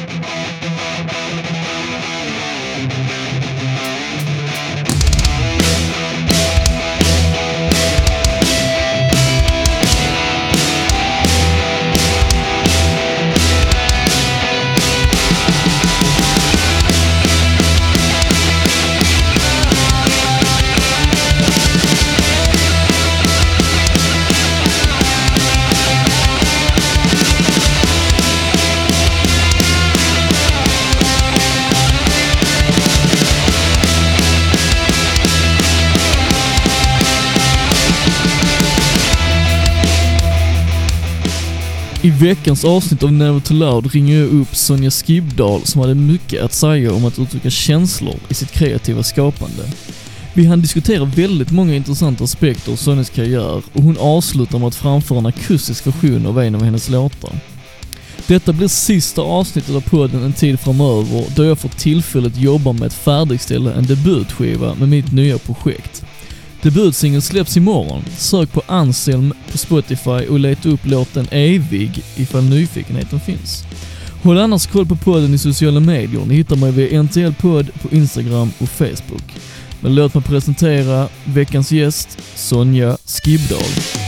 I veckans avsnitt av Never to Loud ringer jag upp Sonja Skibdal som hade mycket att säga om att uttrycka känslor i sitt kreativa skapande. Vi hann diskutera väldigt många intressanta aspekter av Sonjas karriär och hon avslutar med att framföra en akustisk version av en av hennes låtar. Detta blir sista avsnittet av podden en tid framöver då jag får tillfället jobba med att färdigställa en debutskiva med mitt nya projekt. Debutsingeln släpps imorgon. Sök på Anselm på Spotify och leta upp låten Evig ifall nyfikenheten finns. Håll annars koll på podden i sociala medier. Ni hittar mig via NTL Podd på Instagram och Facebook. Men låt mig presentera veckans gäst, Sonja Skibdal.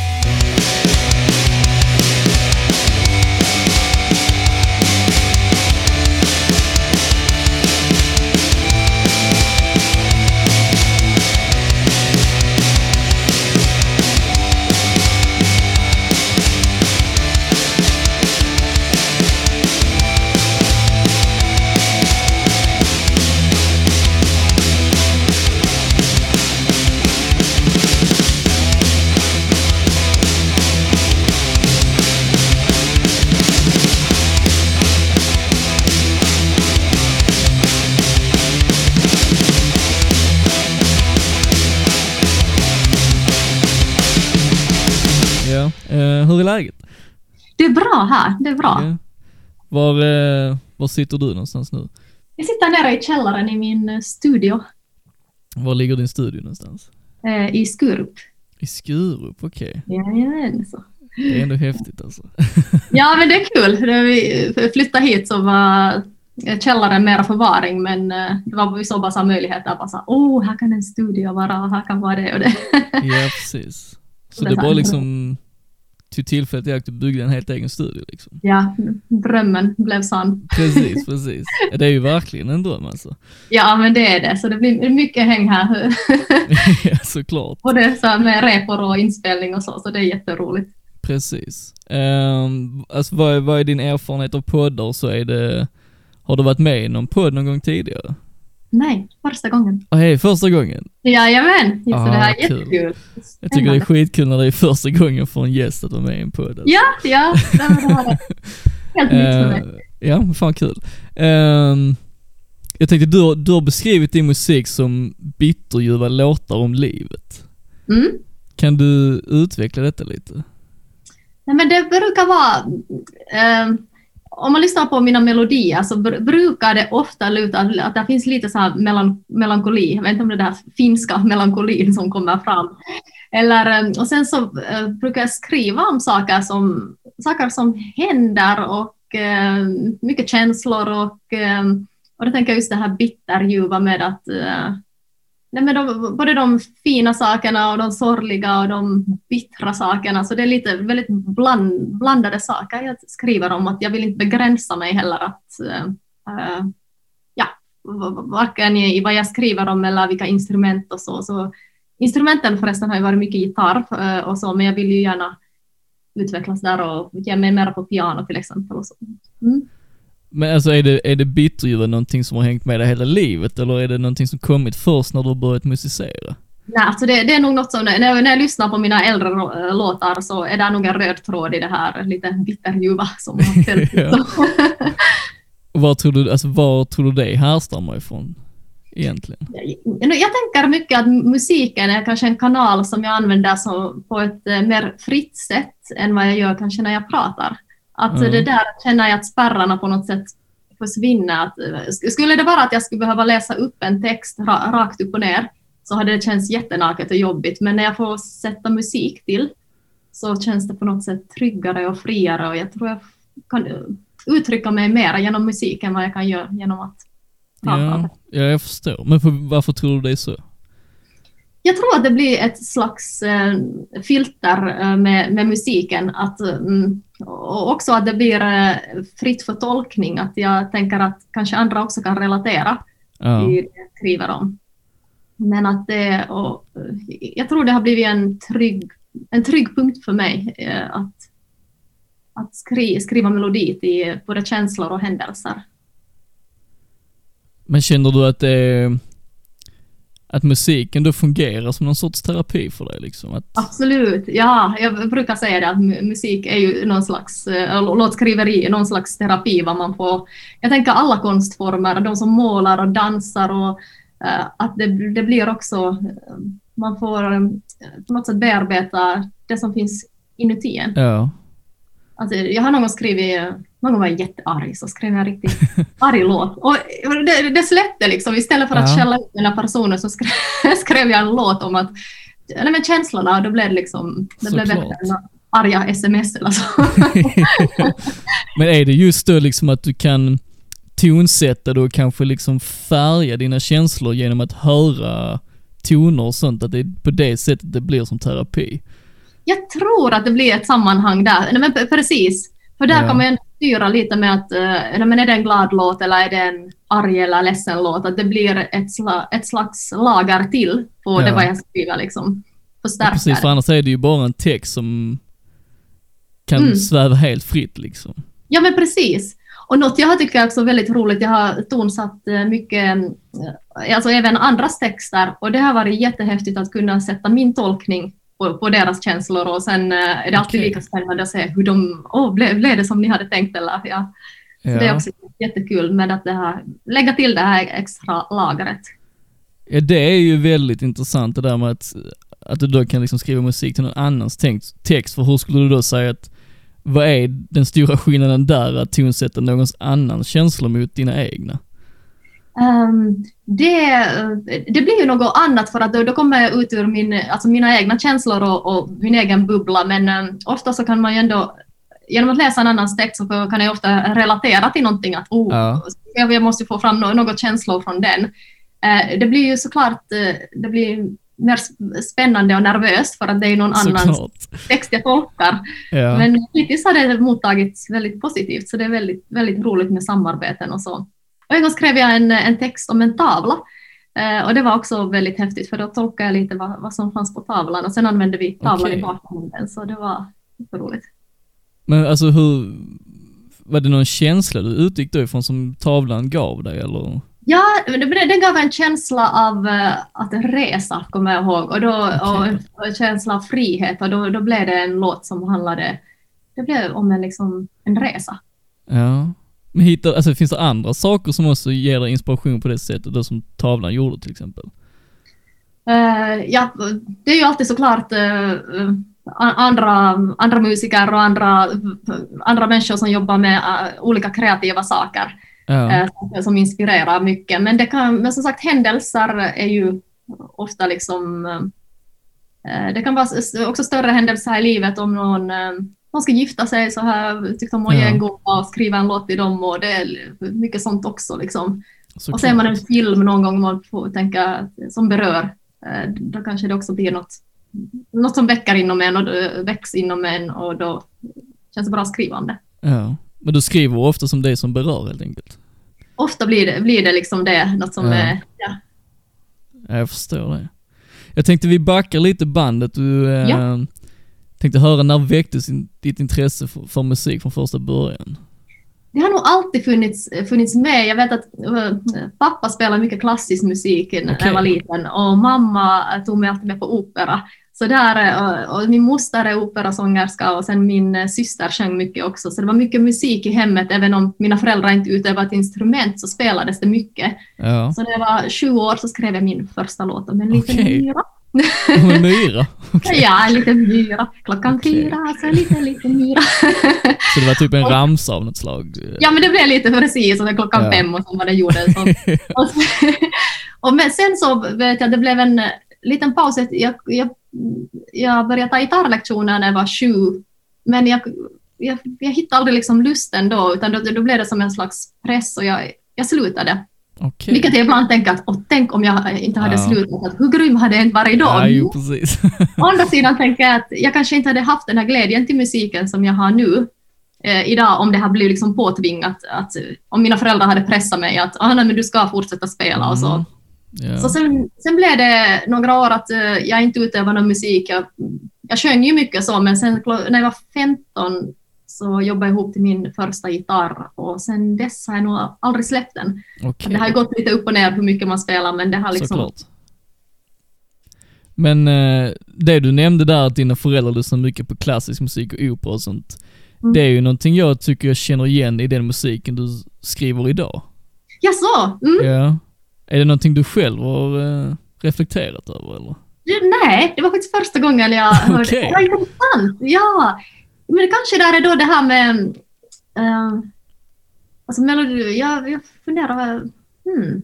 Läget? Det är bra här, det är bra. Ja. Var, eh, var sitter du någonstans nu? Jag sitter nere i källaren i min eh, studio Var ligger din studio någonstans? eh, i Skurup. I Skurup, okej. Jajamän, så. Det är ändå häftigt alltså. Ja, men det är kul. När vi flyttade hit så var källaren mera förvaring, men det var, vi såg bara så möjligheter. Bara så oh, här kan en studio vara, här kan vara det och det. Ja, precis. Så det bara liksom tog tillfället i akt och byggde en helt egen studio liksom. Ja, drömmen blev sann. Precis, precis. Det är ju verkligen en dröm alltså. Ja, men det är det. Så det blir mycket häng här. ja, såklart. Både så med repor och inspelning och så, så det är jätteroligt. Precis. Um, alltså vad är, vad är din erfarenhet av poddar så är det, har du varit med i någon podd någon gång tidigare? Nej, första gången. Hej, första gången? Jajamän, så Ah, det här är kul. jättekul. Jag tycker det är skitkul när det är första gången för en gäst att vara med i en podd. Alltså. Ja, ja, det var det. Helt nytt för mig. Eh, ja, fan kul. Ehm, jag tänkte, du, du har beskrivit din musik som bitterljuva låtar om livet. Mm. Kan du utveckla detta lite? Nej, men det brukar vara, eh, om man lyssnar på mina melodier så brukar det ofta luta att, det finns lite så här melan, melankoli, jag vet inte om det är den här finska melankolin som kommer fram. Eller, eh, och sen så eh, brukar jag skriva om saker som, saker som händer och eh, mycket känslor och, eh, och då tänker jag just det här bitterljuva med att eh, Nej, men de, både de fina sakerna och de sorgliga och de bittra sakerna, så det är lite väldigt bland, blandade saker jag skriver om. Att jag vill inte begränsa mig heller att, äh, ja, varken i, vad jag skriver om eller vilka instrument och så. så instrumenten förresten har ju varit mycket gitarr äh, och så, men jag vill ju gärna utvecklas där och ge mig mer på piano till exempel. Och så. Mm. Men alltså är det, är det bitterljuva någonting som har hängt med dig hela livet eller är det någonting som kommit först när du har börjat musicera? Nej, alltså det, det är nog något som, när, jag- när jag lyssnar på mina äldre rå- låtar så är det nog en röd tråd i det här lite bitterljuva som har följt. Var tror du, alltså var tror du det härstammar ifrån? Egentligen? Jag, jag tänker mycket att musiken är kanske en kanal som jag använder som, på ett eh, mer fritt sätt än vad jag gör kanske när jag pratar. Att Mm. det där känner jag att spärrarna på något sätt försvinner. Att, eh, sk- skulle det vara att jag skulle behöva läsa upp en text ra, rakt upp och ner så hade det känts jättenaket och jobbigt. Men när jag får sätta musik till så känns det på något sätt tryggare och friare och jag tror jag kan, uttrycka mig mer genom musik än vad jag kan göra genom att prata. Ja, ja, jag förstår. Men för, varför tror du det är så? Jag tror att det blir ett slags eh, filter eh, med, med musiken att, mm, och också att det blir eh, fritt för tolkning. Att jag tänker att kanske andra också kan relatera Ja. i det jag skriver om. Men att det, och, jag tror det har blivit en trygg, en trygg punkt för mig eh, att, att skri, skriva melodi till både känslor och händelser. Men känner du att det att musiken då fungerar som någon sorts terapi för dig liksom? Att, Absolut, ja. Jag brukar säga det att mu- musik är ju någon slags, äh, låtskriveri, någon slags terapi vad man får. Jag tänker alla konstformer, de som målar och dansar och äh, att det, det blir också, äh, man får äh, på något sätt bearbeta det som finns inuti en. ja. Alltså, jag har någon gång skrivit, någon gång var jag jättearg, så skrev jag en riktigt arg låt. Och det, det släppte liksom, istället för att Ja. skälla ut den här personen så skrev, skrev jag en låt om att, nej men känslorna, och då blev det liksom, det blev Såklart. bättre än arga sms eller så. Men är det just då liksom att du kan tonsätta det och kanske liksom färga dina känslor genom att höra toner och sånt, att det är på det sättet det blir som terapi? Jag tror att det blir ett sammanhang där, nej men precis. För där Ja. kan man ju styra lite med att, uh, nej men är det en glad låt eller är det en arg eller ledsen låt, att det blir ett, sla, ett slags lager till på Ja. det vad jag skriver liksom. Ja, Förstärker. precis, för annars är det ju bara en text som kan Mm. sväva helt fritt liksom. Ja, men precis. Och något jag tycker också är väldigt roligt, jag har tonsatt eh, mycket, eh, alltså även andras texter, och det har varit jättehäftigt att kunna sätta min tolkning på, på deras känslor och sen eh, är det alltid Okej. lika spännande att se hur de, åh, blev, blev det som ni hade tänkt eller ja. Så det är Ja. också jättekul med att det här, lägga till det här extra lagret. ja, det är ju väldigt intressant det där med att, att du då kan liksom skriva musik till någon annans text, för hur skulle du då säga att vad är den stora skillnaden där att tonsätta någons annans känslor mot dina egna? Ehm, det, det blir ju något annat för att då, då kommer jag ut ur min, alltså mina egna känslor och, och min egen bubbla men um, ofta så kan man ju ändå genom att läsa en annans text så kan jag ofta relatera till någonting att oh, Ja. jag, måste få fram no- något känslor från den. Eh, det blir ju såklart eh, det blir mer sp- spännande och nervöst för att det är någon annans Såklart. text jag tolkar. Ja. Men hittills har det mottagits väldigt positivt, så det är väldigt, väldigt roligt med samarbeten och så. Och en gång skrev jag en, en text om en tavla. Eh, och det var också väldigt häftigt, för då tolkade jag lite vad, vad som fanns på tavlan och sen använde vi tavlan Okej. i bakgrunden, så det var roligt. Men alltså hur, var det någon känsla du utgick då ifrån som tavlan gav dig eller? Ja, det gav en känsla av eh, att resa, kommer jag ihåg, och, då, och, Okej. och en känsla av frihet, och då, då blev det en låt som handlade det blev om en, liksom, en resa. Ja. Men hittar, alltså finns det andra saker som också ger dig inspiration på det sättet, då som tavlan gjorde till exempel? Eh, ja, det är ju alltid såklart uh, andra, andra musiker och andra, andra människor som jobbar med eh, olika kreativa saker Ja. eh, som inspirerar mycket. Men, det kan, men som sagt, händelser är ju ofta liksom... det kan vara också större händelser i livet om någon, någon ska gifta sig så här, tyckte om att Ja. en gåva och skriva en låt till dem och det är mycket sånt också. Liksom. såklart. Och ser man en film någon gång man får tänka, som berör, eh, då kanske det också blir något, något som väcker inom en och väcks inom en och då känns det bra att skriva om det. Ja. Men du skriver ofta som det som berör helt enkelt? Ofta blir det, blir det liksom det, något som Ja. är... Ja. Ja, jag förstår det. Jag tänkte vi backar lite bandet. Du eh, Ja. Tänkte höra när väcktes ditt intresse för, för musik från första början? Det har nog alltid funnits, funnits med. Jag vet att eh, pappa spelade mycket klassisk musik när Okej. jag var liten och mamma tog mig alltid med på opera. Så där, eh, och min moster är operasångerska och sen min eh, syster sjöng mycket också. Så det var mycket musik i hemmet. Även om mina föräldrar inte utövade ett instrument så spelades det mycket. Ja. Så när jag var sju år så skrev jag min första låt om en liten Okej. myra. En myra? Okej. Ja, en liten myra. Klockan Okej. fyra, så en liten, liten myra. Så det var typ en ramsa av något slag? Ja, men det blev lite precis, sen klockan Ja. fem och sen var det jorden. Så. och men sen så vet jag, det blev en liten paus. Jag, jag, jag började ta gitarrlektioner när jag var sju, men jag, jag, jag hittade aldrig liksom lusten då, utan då, då blev det som en slags press och jag, jag slutade. Okej. Vilket jag ibland tänker att, åh, tänk om jag inte hade Ja. slutat, att hur grym hade jag inte varit då? Ja, jo, precis. Å andra sidan tänker jag att jag kanske inte hade haft den här glädjen till musiken som jag har nu eh, idag om det hade blivit liksom påtvingat, att, eh, om mina föräldrar hade pressat mig att ah, nej, men du ska fortsätta spela och så. Mm. Ja. Så sen, sen blev det några år att eh, jag inte utövade någon musik. Jag, jag sjöng ju mycket så, men sen när jag var 15 så jobbade ihop till min första gitarr och sen dess har jag nog aldrig släppt den. Okej. Det har gått lite upp och ner hur mycket man spelar, men det har liksom... Såklart. Men eh, det du nämnde där att dina föräldrar lyssnar mycket på klassisk musik och opera och sånt. Mm. Det är ju någonting jag tycker jag känner igen i den musiken du skriver idag. Ja, så! Mm. Ja. Är det någonting du själv har eh, reflekterat över eller? Nej, det var faktiskt första gången jag hörde Okej. det. Vad intressant! Ja, men det kanske där är då det här med... Uh, alltså melodi... Jag, jag funderar... Hmm.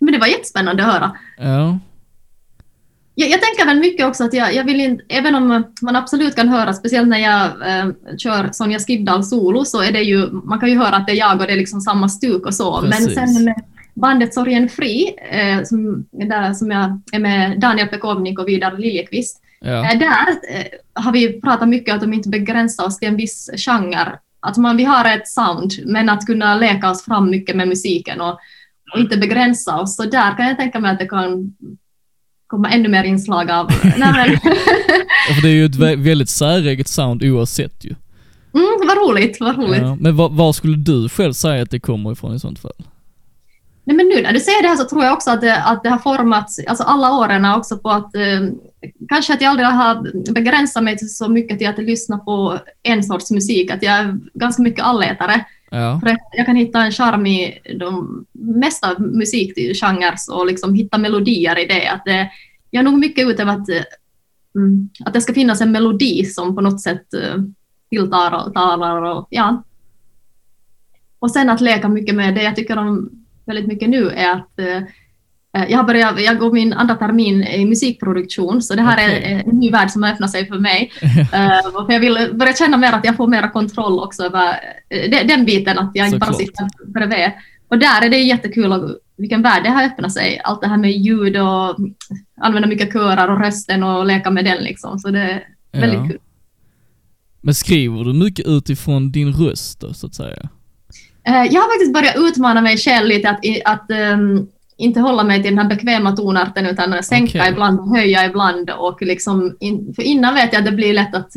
Men det var jättespännande att höra. Ja. Jag, jag tänker väl mycket också att jag, jag vill inte, även om man absolut kan höra, speciellt när jag eh, kör Sonja Skibdal solo, så är det ju, man kan ju höra att det är jag och det är liksom samma stuk och så. Precis. Men sen med bandet Sorgen Fri, eh, som, där, som jag är med Daniel Pekovnik och Vidar Liljekvist, Ja. eh, där eh, har vi pratat mycket om att de inte begränsar oss till en viss genre. Att man, vi har ett sound, men att kunna leka oss fram mycket med musiken och, och inte begränsa oss. Så där kan jag tänka mig att det kan komma ännu mer inslag av... Nej, För det är ju ett vä- väldigt säreget sound oavsett ju. mm, vad roligt, vad roligt. Ja. Men var, var skulle du själv säga att det kommer ifrån i sånt fall? Nej, men nu när du säger det här så tror jag också att det, att det har formats, alltså alla åren också på att eh, kanske att jag aldrig har begränsat mig så mycket till att lyssna på en sorts musik, att jag är ganska mycket allätare. Ja. För jag kan hitta en charm i de mesta musikgenrer och liksom hitta melodier i det. Att det jag är nog mycket ute efter att, eh, mm, att det ska finnas en melodi som på något sätt eh, tilltalar och talar och ja. Och sen att leka mycket med det jag tycker om väldigt mycket nu är att eh, eh, jag börjat, jag går min andra termin i musikproduktion, så det här Okej. är en ny värld som har öppnat sig för mig. Och för jag vill börja känna mer att jag får mera kontroll också över den, biten, att jag inte bara sitter bredvid. Och där är det jättekul, och vilken värld det har öppnat sig. Allt det här med ljud och använda mycket körar och rösten och leka med den liksom. Så det är väldigt Ja. kul. Men skriver du mycket utifrån din röst då, så att säga? Eh, Jag har faktiskt börjat utmana mig själv lite att, att ehm, inte hålla mig till den här bekväma tonarten utan sänka Okej. ibland, höja ibland och liksom, in, för innan vet jag att det blir lätt att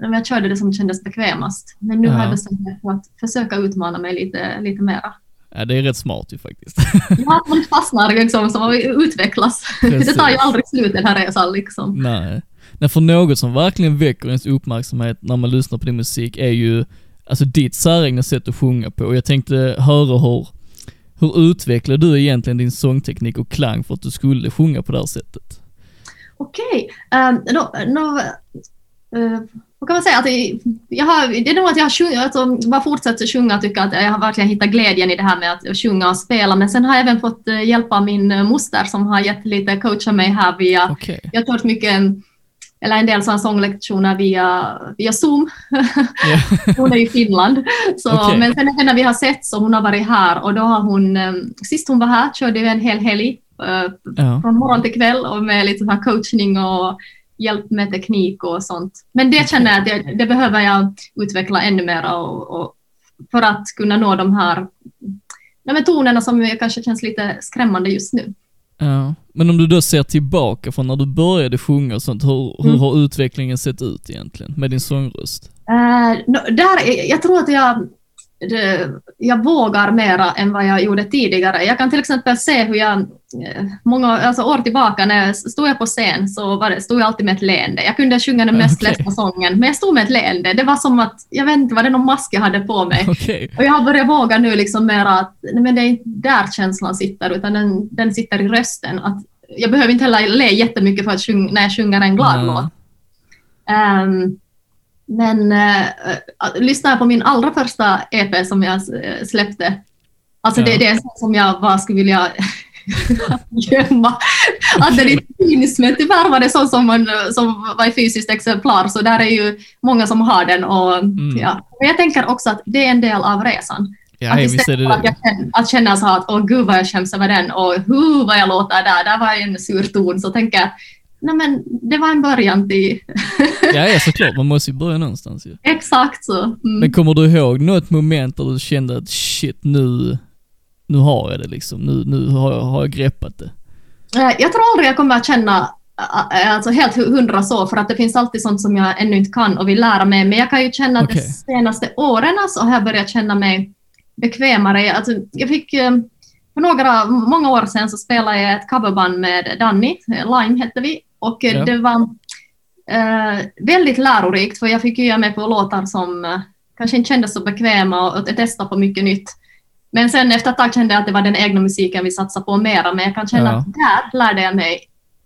men jag körde det som kändes bekvämast. Men nu har Ja. jag bestämt mig för att försöka utmana mig lite, lite mera. Ja, det är rätt smart ju faktiskt. Ja, man fastnar liksom, så man utvecklas. Precis. Det tar ju aldrig slut den här resan liksom. Nej. Nej, för något som verkligen väcker ens uppmärksamhet när man lyssnar på din musik är ju, alltså ditt säregna sätt att sjunga på. Och jag tänkte höra hur, hur utvecklar du egentligen din sångteknik och klang för att du skulle sjunga på det här sättet? Okej, um, då, då, eh, vad kan man säga? Att jag har, det är nog att jag har sjungit, alltså, bara fortsätter sjunga och tycker att jag har verkligen hittat glädjen i det här med att sjunga och spela. Men sen har jag även fått eh, hjälp av min eh, moster som har gett lite coacha mig här via, Okej. jag har kört mycket, eller en del sådana sånglektioner via, via Zoom. Ja. Hon är i Finland. Så, Okej. Men sen när vi har sett så hon har varit här och då har hon, eh, sist hon var här körde vi en hel helg Ja. från morgon till kväll och med lite så här coachning och hjälp med teknik och sånt. Men det känner jag att det, det behöver jag utveckla ännu mer och, och för att kunna nå de här men tonerna som kanske känns lite skrämmande just nu. Ja. Men om du då ser tillbaka från när du började sjunga och sånt, hur, hur Mm. har utvecklingen sett ut egentligen med din sångröst? Eh, nå- där, jag tror att jag, det, jag vågar mera än vad jag gjorde tidigare. Jag kan till exempel se hur jag, eh, många alltså år tillbaka när jag stod jag på scen så var det, stod jag alltid med ett leende. Jag kunde sjunga den mest Okej. ledsna sången, men jag stod med ett leende. Det var som att, jag vet inte, var det någon mask jag hade på mig? Okej. Och jag har börjat våga nu liksom mera att nej, men det är inte där känslan sitter, utan den, den sitter i rösten. Att jag behöver inte heller le jättemycket för att sjunga, när jag sjunger en glad Nej. låt. Ehm, men lyssnar jag på min allra första EP som jag eh, släppte, alltså det Ja. är det som jag bara skulle vilja gömma. att det inte finns, men tyvärr var det så som, man, som var i fysiskt exemplar, så där är ju många som har den. Och, Mm. ja. Men jag tänker också att det är en del av resan. Ja, att istället det för att, det. jag känner, att känna så att åh gud vad jag skäms över den och hu vad jag låter där, där var en sur ton, så tänker jag nej men det var en början till Ja, ja, såklart. Man måste ju börja någonstans ju. exakt så. Mm. Men kommer du ihåg något moment där du kände att shit, nu, nu har jag det liksom. Nu, nu har jag, har jag greppat det. Eh, Jag tror aldrig jag kommer att känna eh, alltså helt hu- hundra så, för att det finns alltid sånt som jag ännu inte kan och vill lära mig. Men jag kan ju känna att de senaste åren så har jag börjat känna mig bekvämare. Alltså, jag fick, eh, för några, många år sedan så spelade jag ett coverband med Danny, eh, Lime hette vi, och eh, Ja. det var eh, väldigt lärorikt för jag fick ju göra med på låtar som eh, kanske inte kändes så bekväma och, och testa på mycket nytt. Men sen efter ett tag kände jag att det var den egna musiken vi satsade på mera, men jag kan känna Ja. att där lärde jag mig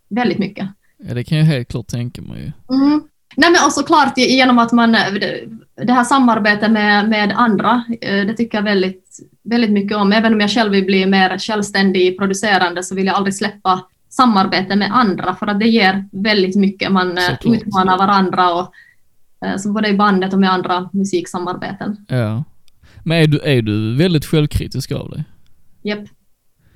väldigt mycket. Ja, det kan jag helt klart tänka mig. Mm. Nej, men och såklart genom att man, det, det här samarbetet med, med andra, eh, det tycker jag väldigt, väldigt mycket om. Även om jag själv vill bli mer självständig producerande så vill jag aldrig släppa samarbete med andra för att det ger väldigt mycket. Man eh, Såklart. utmanar varandra och eh, så både i bandet och med andra musiksamarbeten. Ja. Men är du, är du väldigt självkritisk av dig? Japp.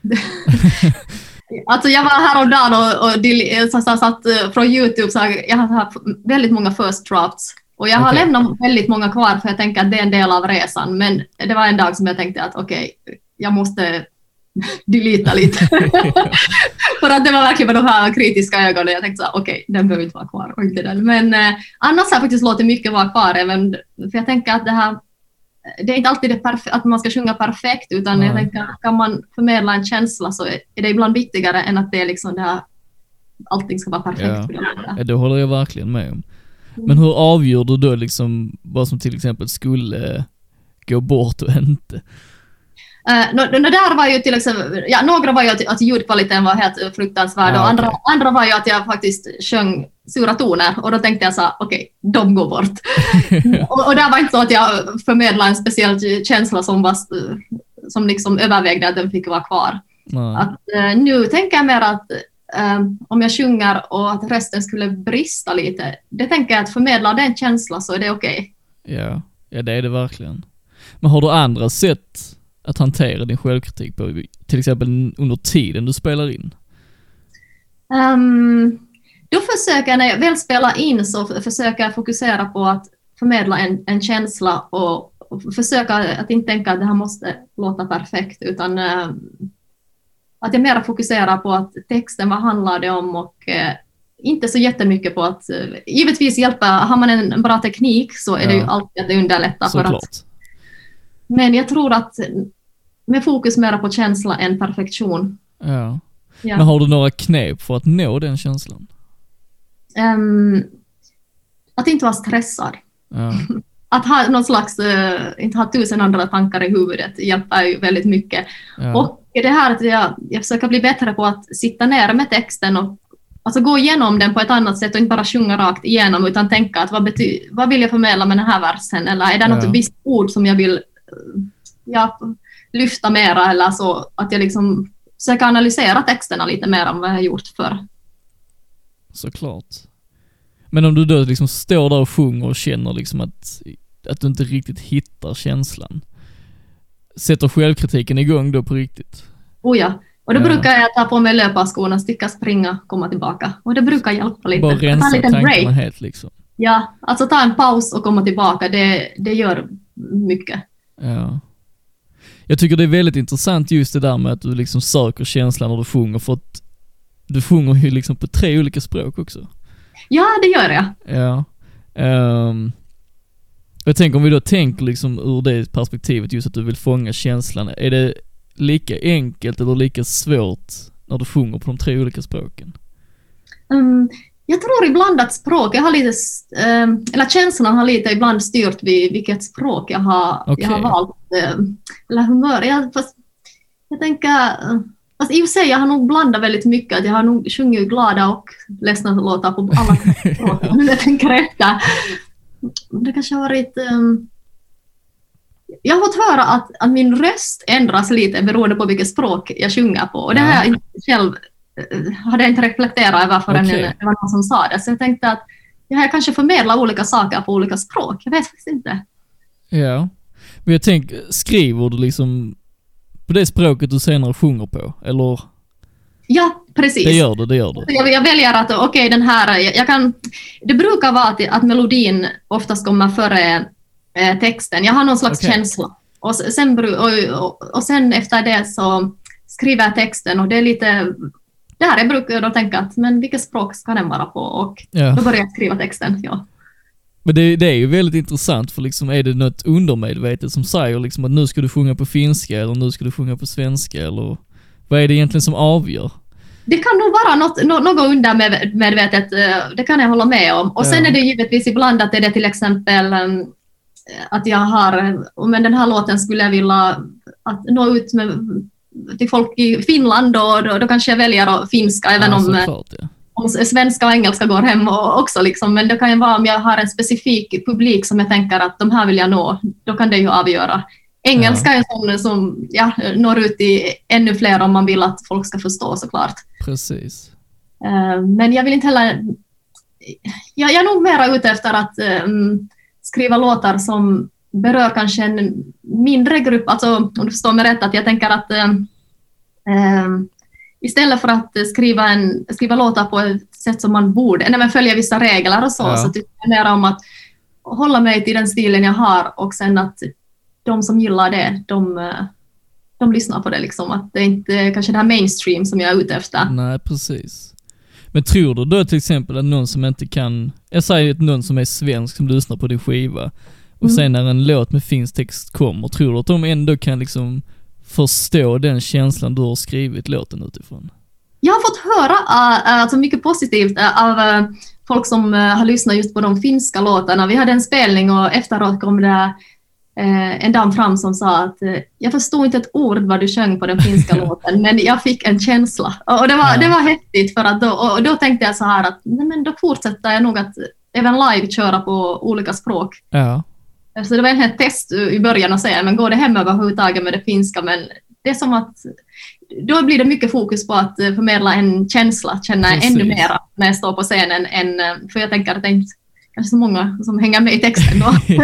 Alltså jag var häromdagen och, och del- så, så, satt eh, från Youtube, så jag har haft väldigt många first drafts. Och jag har Okej. lämnat väldigt många kvar för jag tänker att det är en del av resan. Men det var en dag som jag tänkte att okej, jag måste delita lite. för att det var verkligen med de här kritiska ögonen. Jag tänkte så okej, den behöver inte vara kvar och inte den. Men eh, annars har jag faktiskt låtit mycket vara kvar. Även, för jag tänker att det här det är inte alltid det att man ska sjunga perfekt, utan jag tänker kan man förmedla en känsla så är det ibland viktigare än att det är liksom det här, allting ska vara perfekt. Ja. Ja, det håller jag verkligen med om. Men hur avgör du då liksom vad som till exempel skulle eh, gå bort och inte? Eh, nå- nå- där var ju till exempel, ja, några var ju att, att ljudkvaliteten var helt fruktansvärd Ja, och andra, andra var ju att jag faktiskt sjöng sura toner och då tänkte jag så okej, de går bort. och, och där var inte så att jag förmedlade en speciell känsla som, var, som liksom övervägde att den fick vara kvar. Nej. Att, eh, nu tänker jag mer att eh, om jag sjunger och att rösten skulle brista lite, det tänker jag att förmedla den känslan så är det okej. Ja, ja det är det verkligen. Men har du andra sätt att hantera din självkritik på? Till exempel under tiden du spelar in? Ehm, då försöker jag, när jag väl spelar in så försöker jag fokusera på att förmedla en, en känsla och, och försöka att inte tänka att det här måste låta perfekt utan eh, att jag mer fokuserar på att texten, vad handlar det om och eh, inte så jättemycket på att, eh, givetvis hjälpa, har man en bra teknik så är det ju Ja. alltid att det underlättar. För att, men jag tror att med fokus mera på känsla än perfektion. Ja. Ja. Men har du några knep för att nå den känslan? Ehm, att inte vara stressad. Ja, Att ha någon slags, eh, inte ha tusen andra tankar i huvudet hjälper ju väldigt mycket. ja, Och det här att jag, jag försöker bli bättre på att sitta ner med texten och alltså gå igenom den på ett annat sätt och inte bara sjunga rakt igenom utan tänka att vad, bety- vad vill jag förmedla med den här versen eller är det något Ja. visst ord som jag vill eh, ja, lyfta mera eller så att jag liksom försöker analysera texterna lite mer än vad jag har gjort förr. Såklart. Men om du då liksom står där och sjunger och känner liksom att, att du inte riktigt hittar känslan. Sätter självkritiken igång då på riktigt? Oh ja. Och då Ja. brukar jag ta på mig löparskorna, sticka, springa, komma tillbaka. Och det brukar hjälpa lite. Bara Ta en rensa liten tankarna break. helt liksom. Ja, alltså ta en paus och komma tillbaka, det, det gör mycket. Ja. Jag tycker det är väldigt intressant just det där med att du liksom söker känslan när du sjunger för att du sjunger ju liksom på tre olika språk också. Ja, det gör jag. Ja. Ehm, jag tänker om vi då tänker liksom ur det perspektivet just att du vill fånga känslan. Är det lika enkelt eller lika svårt när du sjunger på de tre olika språken? Mm, jag tror ibland att språk, jag har lite, eh, eller känslan har lite ibland styrt vid vilket språk jag har, Okej. jag har valt. eh, eller humör. Jag, fast, jag tänker, fast i och för sig jag har nog blandat väldigt mycket. Att jag har nog sjungit glada och ledsna låtar på alla språk. Nu när jag tänker efter. Det kanske har varit... ehm, jag har fått höra att, att min röst ändras lite beroende på vilket språk jag sjunger på. Och det Ja. inte själv eh, hade jag inte reflekterat över förrän Okej. det var någon som sa det. Så jag tänkte att ja, jag kanske förmedlar olika saker på olika språk. Jag vet faktiskt inte. Ja. Men jag tänker, skriver du liksom på det språket du senare sjunger på? Eller? Ja, precis. Det gör du, det gör du. Jag, jag väljer att, okej, den här, jag, jag kan, det brukar vara att, att melodin oftast kommer före eh, texten. Jag har någon slags Okej. känsla. Och sen, och, och, och sen efter det så skriver jag texten och det är lite, där jag brukar då tänka att, men vilket språk ska den vara på? Och Ja. då börjar jag skriva texten, ja. Men det, det är ju väldigt intressant för liksom är det något undermedvetet som säger liksom att nu ska du sjunga på finska eller nu ska du sjunga på svenska eller vad är det egentligen som avgör? Det kan nog vara något, nå- något undermedvetet, eh, det kan jag hålla med om. Och sen Ja. är det givetvis ibland att det är det till exempel em, att jag har, om den här låten skulle jag vilja att nå ut med, till folk i Finland och då, då kanske jag väljer finska även ja, om, eh, såklart, ja. Svenska och engelska går hem och, också. Liksom. Men det kan ju vara om jag har en specifik publik som jag tänker att de här vill jag nå, då kan det ju avgöra. Engelska är en sån som ja, når ut till ännu fler om man vill att folk ska förstå såklart. Precis. Eh, Men jag vill inte heller... Jag, jag är nog mera ute efter att um, skriva låtar som berör kanske en mindre grupp. Alltså, om du förstår mig rätt, att jag tänker att um, istället för att skriva, en, skriva låtar på ett sätt som man borde, när man följer vissa regler och så, Ja. så tycker jag mer om att hålla mig till den stilen jag har och sen att de som gillar det, de, eh, de lyssnar på det. Liksom. Att det är inte kanske det här mainstream som jag är ute efter. Nej, precis. Men tror du då till exempel att någon som inte kan, jag säger att någon som är svensk som lyssnar på din skiva och Mm. sen när en låt med finsk text kommer, tror du att de ändå kan liksom förstå den känslan du har skrivit låten utifrån? Jag har fått höra äh, alltså mycket positivt äh, av äh, folk som har lyssnat just på de finska låtarna. Vi hade en spelning och efteråt kom det en dam fram som sa att jag förstod inte ett ord vad du sjöng på den finska låten, men jag fick en känsla. Och och det var, Ja. det var häftigt för att då, och då tänkte jag så här att nej, men då fortsätter jag nog att även live köra på olika språk. Ja, Så det var ett test i början att säga, men går det hem överhuvudtaget med det finska? Men det är som att då blir det mycket fokus på att eh, förmedla en känsla, känna Precis. ännu mera när jag står på scenen. Än, eh, för jag tänker att det är inte kanske så många som hänger med i texten då.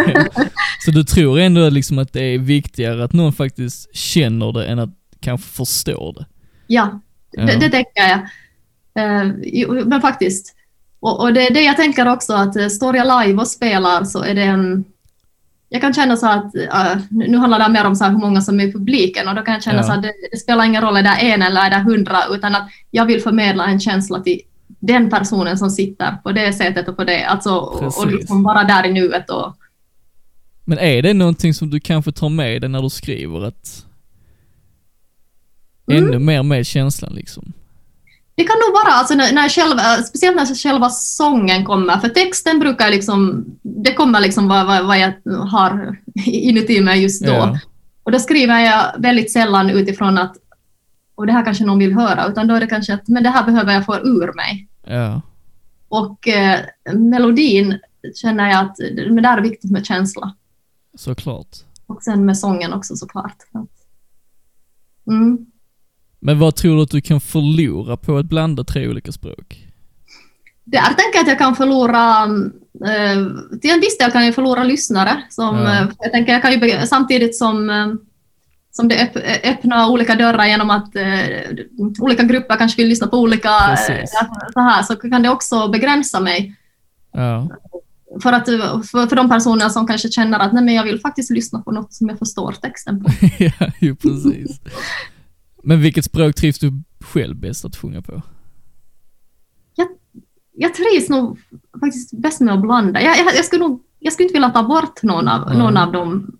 Så du tror ändå liksom att det är viktigare att någon faktiskt känner det än att kanske förstår det? ja, Ja. det, det tänker jag. Eh, men faktiskt. Och, och det är det jag tänker också, att står jag live och spelar så är det en... Jag kan känna så att, eh, nu handlar det mer om så hur många som är i publiken och då kan jag känna Ja. så att det, det spelar ingen roll, är det en eller är det hundra, utan att jag vill förmedla en känsla till den personen som sitter på det sättet och på det, alltså och, och Precis. liksom vara där i nuet och Men är det någonting som du kanske tar med dig när du skriver att Mm. ännu mer med känslan liksom? Det kan nog vara, alltså när, när själva, speciellt när själva sången kommer, för texten brukar liksom, det kommer liksom vad, vad, vad jag har inuti mig just då. Ja. Och då skriver jag väldigt sällan utifrån att, och det här kanske någon vill höra, utan då är det kanske att, men det här behöver jag få ur mig. Ja, Och eh, melodin känner jag att, men där är viktigt med känsla. såklart. Och sen med sången också såklart. Mm. Men vad tror du att du kan förlora på att blanda tre olika språk? Där tänker jag att jag kan förlora, eh, till en viss del kan jag förlora lyssnare. Som, Ja. eh, jag tänker jag kan ju, samtidigt som, eh, som det öpp, öppnar olika dörrar genom att olika grupper kanske vill lyssna på olika, så, här, så kan det också begränsa mig. Ja, För, att, för, för de personer som kanske känner att nej, men jag vill faktiskt lyssna på något som jag förstår texten på. ja ju precis. Men vilket språk trivs du själv bäst att sjunga på? Jag trivs nog faktiskt bäst med att blanda. Jag, jag, jag, skulle, nog, jag skulle inte vilja ta bort någon av, Mm. någon av dem.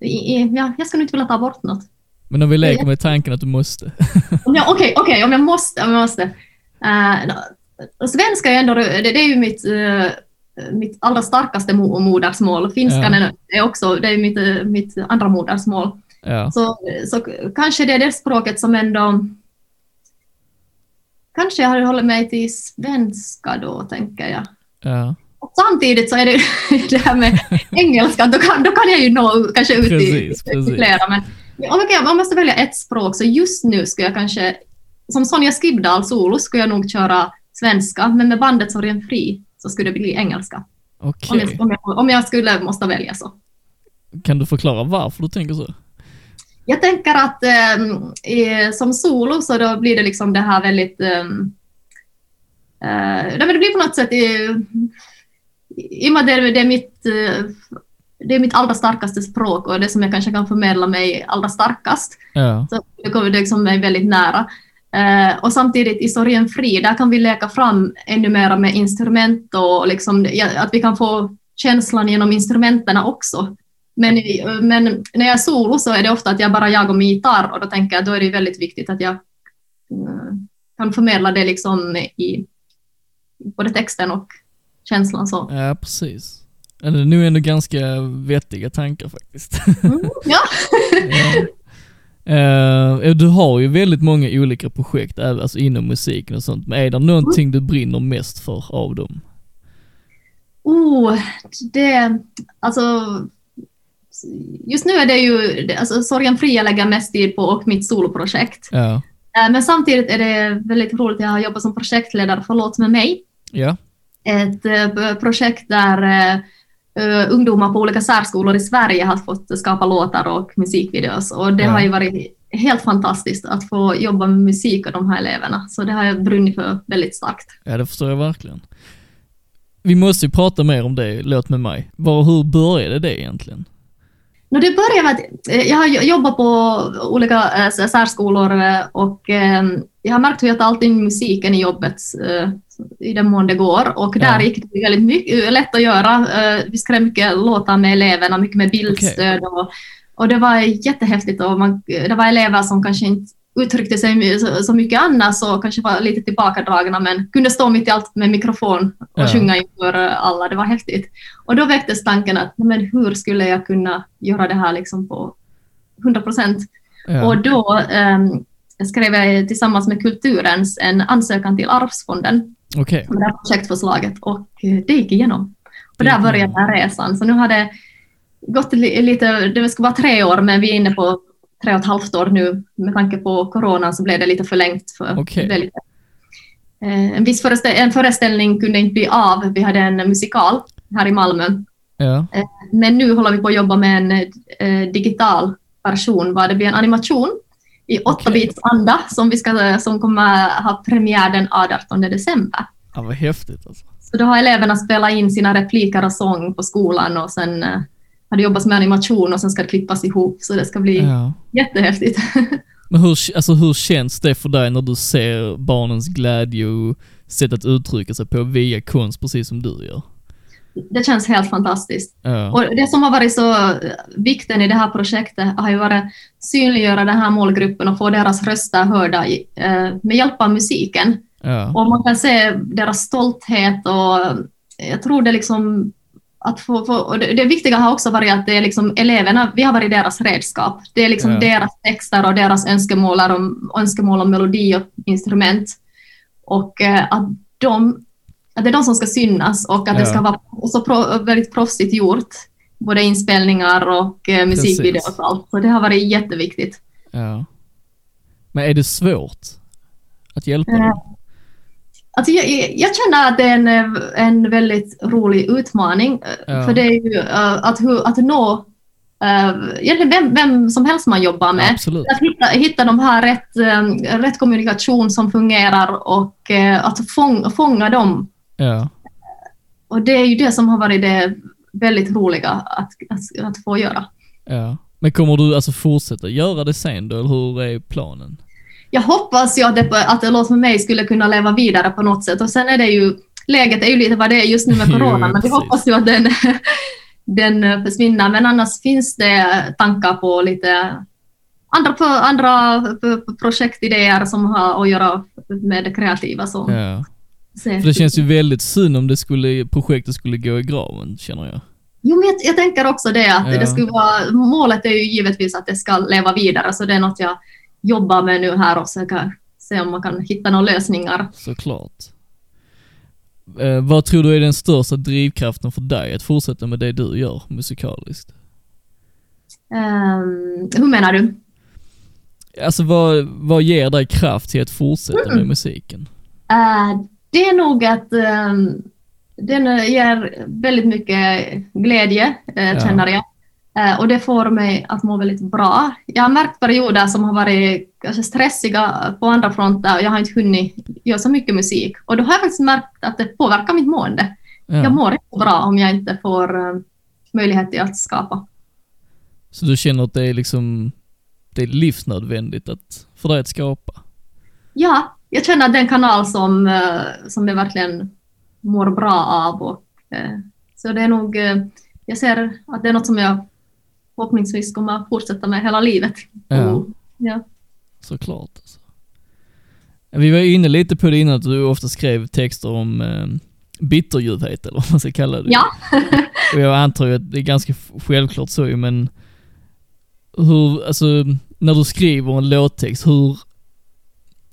I, i, ja, jag skulle inte vilja ta bort något. Men om vi leker med tanken att du måste. Jag- Okej, okej, om jag måste. Om jag måste. Uh, svenska är ändå, det, det är ju mitt, eh, mitt allra starkaste mo- modersmål. Finskan Ja. är, också, det är mitt, mitt andra modersmål. Ja, Så, så kanske det är det språket som ändå... Kanske jag hade hållit mig till svenska då, tänker jag. ja, Och samtidigt så är det det här med engelska, då kan, då kan jag ju nå kanske ut i, Precis, i precis. flera. Men om jag, måste välja ett språk så just nu skulle jag kanske som Sonja Skibdal solo skulle jag nog köra svenska, men med bandet Sorgen Fri så skulle det bli engelska. Okej. Om, jag, om, jag, om jag skulle måste välja så. Kan du förklara varför du tänker så? Jag tänker att eh, som solo så då blir det liksom det här väldigt... Eh, eh, det blir på något sätt... I, i och med det, det är mitt... Eh, det är mitt allra starkaste språk och det som jag kanske kan förmedla mig allra starkast. Ja. Så det kommer det liksom mig väldigt nära. Eh, och samtidigt i Sorgen Fri, där kan vi leka fram ännu mer med instrument och liksom, ja, att vi kan få känslan genom instrumenten också. Men, men när jag är solo så är det ofta att jag bara jag och min gitarr och då tänker jag då är det väldigt viktigt att jag eh, kan förmedla det liksom i både texten och känslan så. Ja, precis. Eller det är ändå ganska vettiga tankar faktiskt. Mm, ja. ja. Eh, du har ju väldigt många olika projekt, även- alltså inom musiken och sånt, men är det någonting du brinner mest för av dem? Oh, det, alltså, just nu är det ju, alltså Sorgen Fri jag lägger mest tid på och mitt soloprojekt. Ja. Eh, Men samtidigt är det väldigt roligt, jag har jobbat som projektledare för Låt med mig. Ja. Ett eh, projekt där eh, ungdomar på olika särskolor i Sverige har fått skapa låtar och musikvideos. Och det Ja. har ju varit helt fantastiskt att få jobba med musik och de här eleverna. Så det har jag brunnit för väldigt starkt. Ja, det förstår jag verkligen. Vi måste ju prata mer om det, Låt med mig. Var, hur började det egentligen? No, det började med att eh, jag har jo- jobbat på olika eh, särskolor eh, och jag har märkt hur jag tar alltid in musiken i jobbet i den mån det går. Och där Ja. gick det väldigt mycket, lätt att göra. Vi skrev mycket låtar med eleverna, mycket med bildstöd. Och, och det var jättehäftigt. Och man, det var elever som kanske inte uttryckte sig så, mycket annars och kanske var lite tillbakadragna men kunde stå mitt i allt med mikrofon och Ja. sjunga inför alla. Det var häftigt. Och då väcktes tanken att men hur skulle jag kunna göra det här liksom på 100 procent? Ja. Och då ehm, skrev jag tillsammans med Kulturens en ansökan till Arvsfonden Okej. om det här projektförslaget och eh, det gick igenom. Och där började den här resan. Så nu har det gått li- lite, det ska vara tre år men vi är inne på tre och ett halvt år nu. Med tanke på corona så blev det lite förlängt. För Okej. det lite, eh, en viss föreställ- en föreställning kunde inte bli av. Vi hade en musikal här i Malmö Ja. men nu håller vi på att jobba med en eh, digital version, var det blir en animation i 8-bits anda som, vi ska, som kommer ha premiär den 18 december. ja, vad häftigt alltså. Så då har eleverna spelat in sina repliker och sång på skolan och sen eh, har det jobbats med animation och sen ska det klippas ihop så det ska bli Ja. jättehäftigt. Men hur, alltså, hur känns det för dig när du ser barnens glädje och sätt att uttrycka sig på via konst, precis som du gör? det känns helt fantastiskt. Ja. Och det som har varit så eh, vikten i det här projektet har ju varit synliggöra den här målgruppen och få deras röster hörda i, eh, med hjälp av musiken. Ja. Och man kan se deras stolthet och jag tror det liksom att få, få och det, det viktiga har också varit att det är liksom eleverna, vi har varit deras redskap. Det är liksom Ja. deras texter och deras önskemål om, önskemål om melodi och instrument. Och eh, att, de, att det är de som ska synas och att Ja. det ska vara så pro, väldigt proffsigt gjort. Både inspelningar och eh, musikvideos och allt. Så det har varit jätteviktigt. ja. Men är det svårt att hjälpa dem? Alltså jag, jag- känner att det är en, eh, en väldigt rolig utmaning. eh, Ja. För det är ju eh, att, att nå uh, egentligen vem, vem som helst man jobbar med. Absolut. Att hitta, hitta de här rätt, eh, rätt kommunikation som fungerar och eh, att fång, fånga dem. Ja. Och det är ju det som har varit det väldigt roliga att, att, att få göra. Ja. Men kommer du alltså fortsätta göra det sen då, eller hur är planen? Jag hoppas ju att det, att det Låt med mig skulle kunna leva vidare på något sätt. Och sen är det ju, läget är ju lite vad det är just nu med corona, men vi hoppas ju att den, den eh, försvinner. Men annars finns det tankar på lite andra, andra projektidéer som har att göra med det kreativa. Så, Ja. För det känns ju väldigt synd om det skulle, projektet skulle gå i graven, känner jag. Jo, men jag, jag tänker också det att Ja. det skulle vara, målet är ju givetvis att det ska leva vidare, så det är något jag jobbar med nu här och försöker se om man kan hitta några lösningar. Såklart. Eh, vad tror du är den största drivkraften för dig att fortsätta med det du gör musikaliskt? Ehm, hur menar du? Alltså vad, vad ger dig kraft till att fortsätta med musiken? Uh, det är nog att um, den ger väldigt mycket glädje, uh, Ja. känner jag. Uh, och det får mig att må väldigt bra. Jag har märkt perioder som har varit kanske stressiga på andra fronter och jag har inte hunnit göra så mycket musik. Och då har jag faktiskt märkt att det påverkar mitt mående. Jag Ja. mår inte bra om jag inte får um, möjlighet till att skapa. Så du känner att det är liksom, det är livsnödvändigt att, för dig att skapa? Ja, jag känner att det är en kanal som, eh, som jag verkligen mår bra av. Och, eh, så det är nog, eh, jag ser att det är något som jag förhoppningsvis kommer att fortsätta med hela livet. Ja. Och, ja. Såklart. Alltså. Vi var inne lite på det innan att du ofta skrev texter om eh, bitterljuvhet eller vad man ska kalla det. ja. Och jag antar ju att det är ganska självklart så men hur, alltså när du skriver en låttext, hur,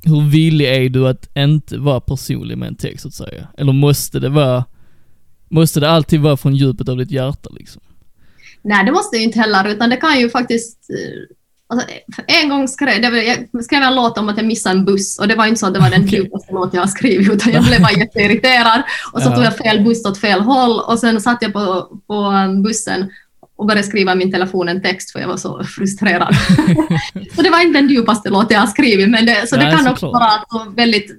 hur villig är du att inte vara personlig med en text så att säga? Eller måste det vara, måste det alltid vara från djupet av ditt hjärta liksom? Nej, det måste ju inte heller, utan det kan ju faktiskt... eh, Alltså, en gång skrev det jag skrev en låt om att jag missade en buss och det var inte så att det var den djupaste låt jag skrivit utan jag blev bara jätteirriterad och så tog jag fel buss åt fel håll och sen satt jag på, på bussen och började skriva i min telefon en text för jag var så frustrerad. så det var inte den djupaste låt jag har skrivit men det, så det Nej, kan också såklart. vara så väldigt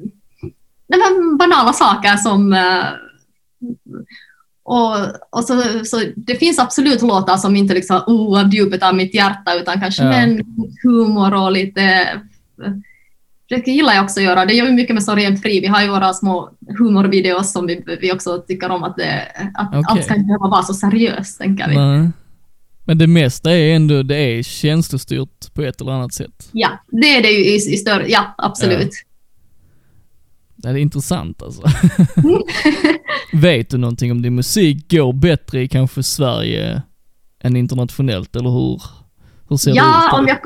banala saker som eh, och, och så, så det finns absolut låtar som inte liksom oh, av djupet av mitt hjärta utan kanske Ja. med en humor och lite det gillar jag också att göra. Det gör vi mycket med Sorgen Fri. Vi har ju våra små humorvideos som vi, vi också tycker om att, det, att Okej. allt ska inte behöva vara så seriöst, tänker vi. Nej. Men det mesta är ändå, det är känslostyrt på ett eller annat sätt. Ja, det är det ju i, i större, ja absolut. Det är intressant alltså. Vet du någonting om din musik går bättre i kanske Sverige än internationellt, eller hur, hur ser det Ja, ut? om jag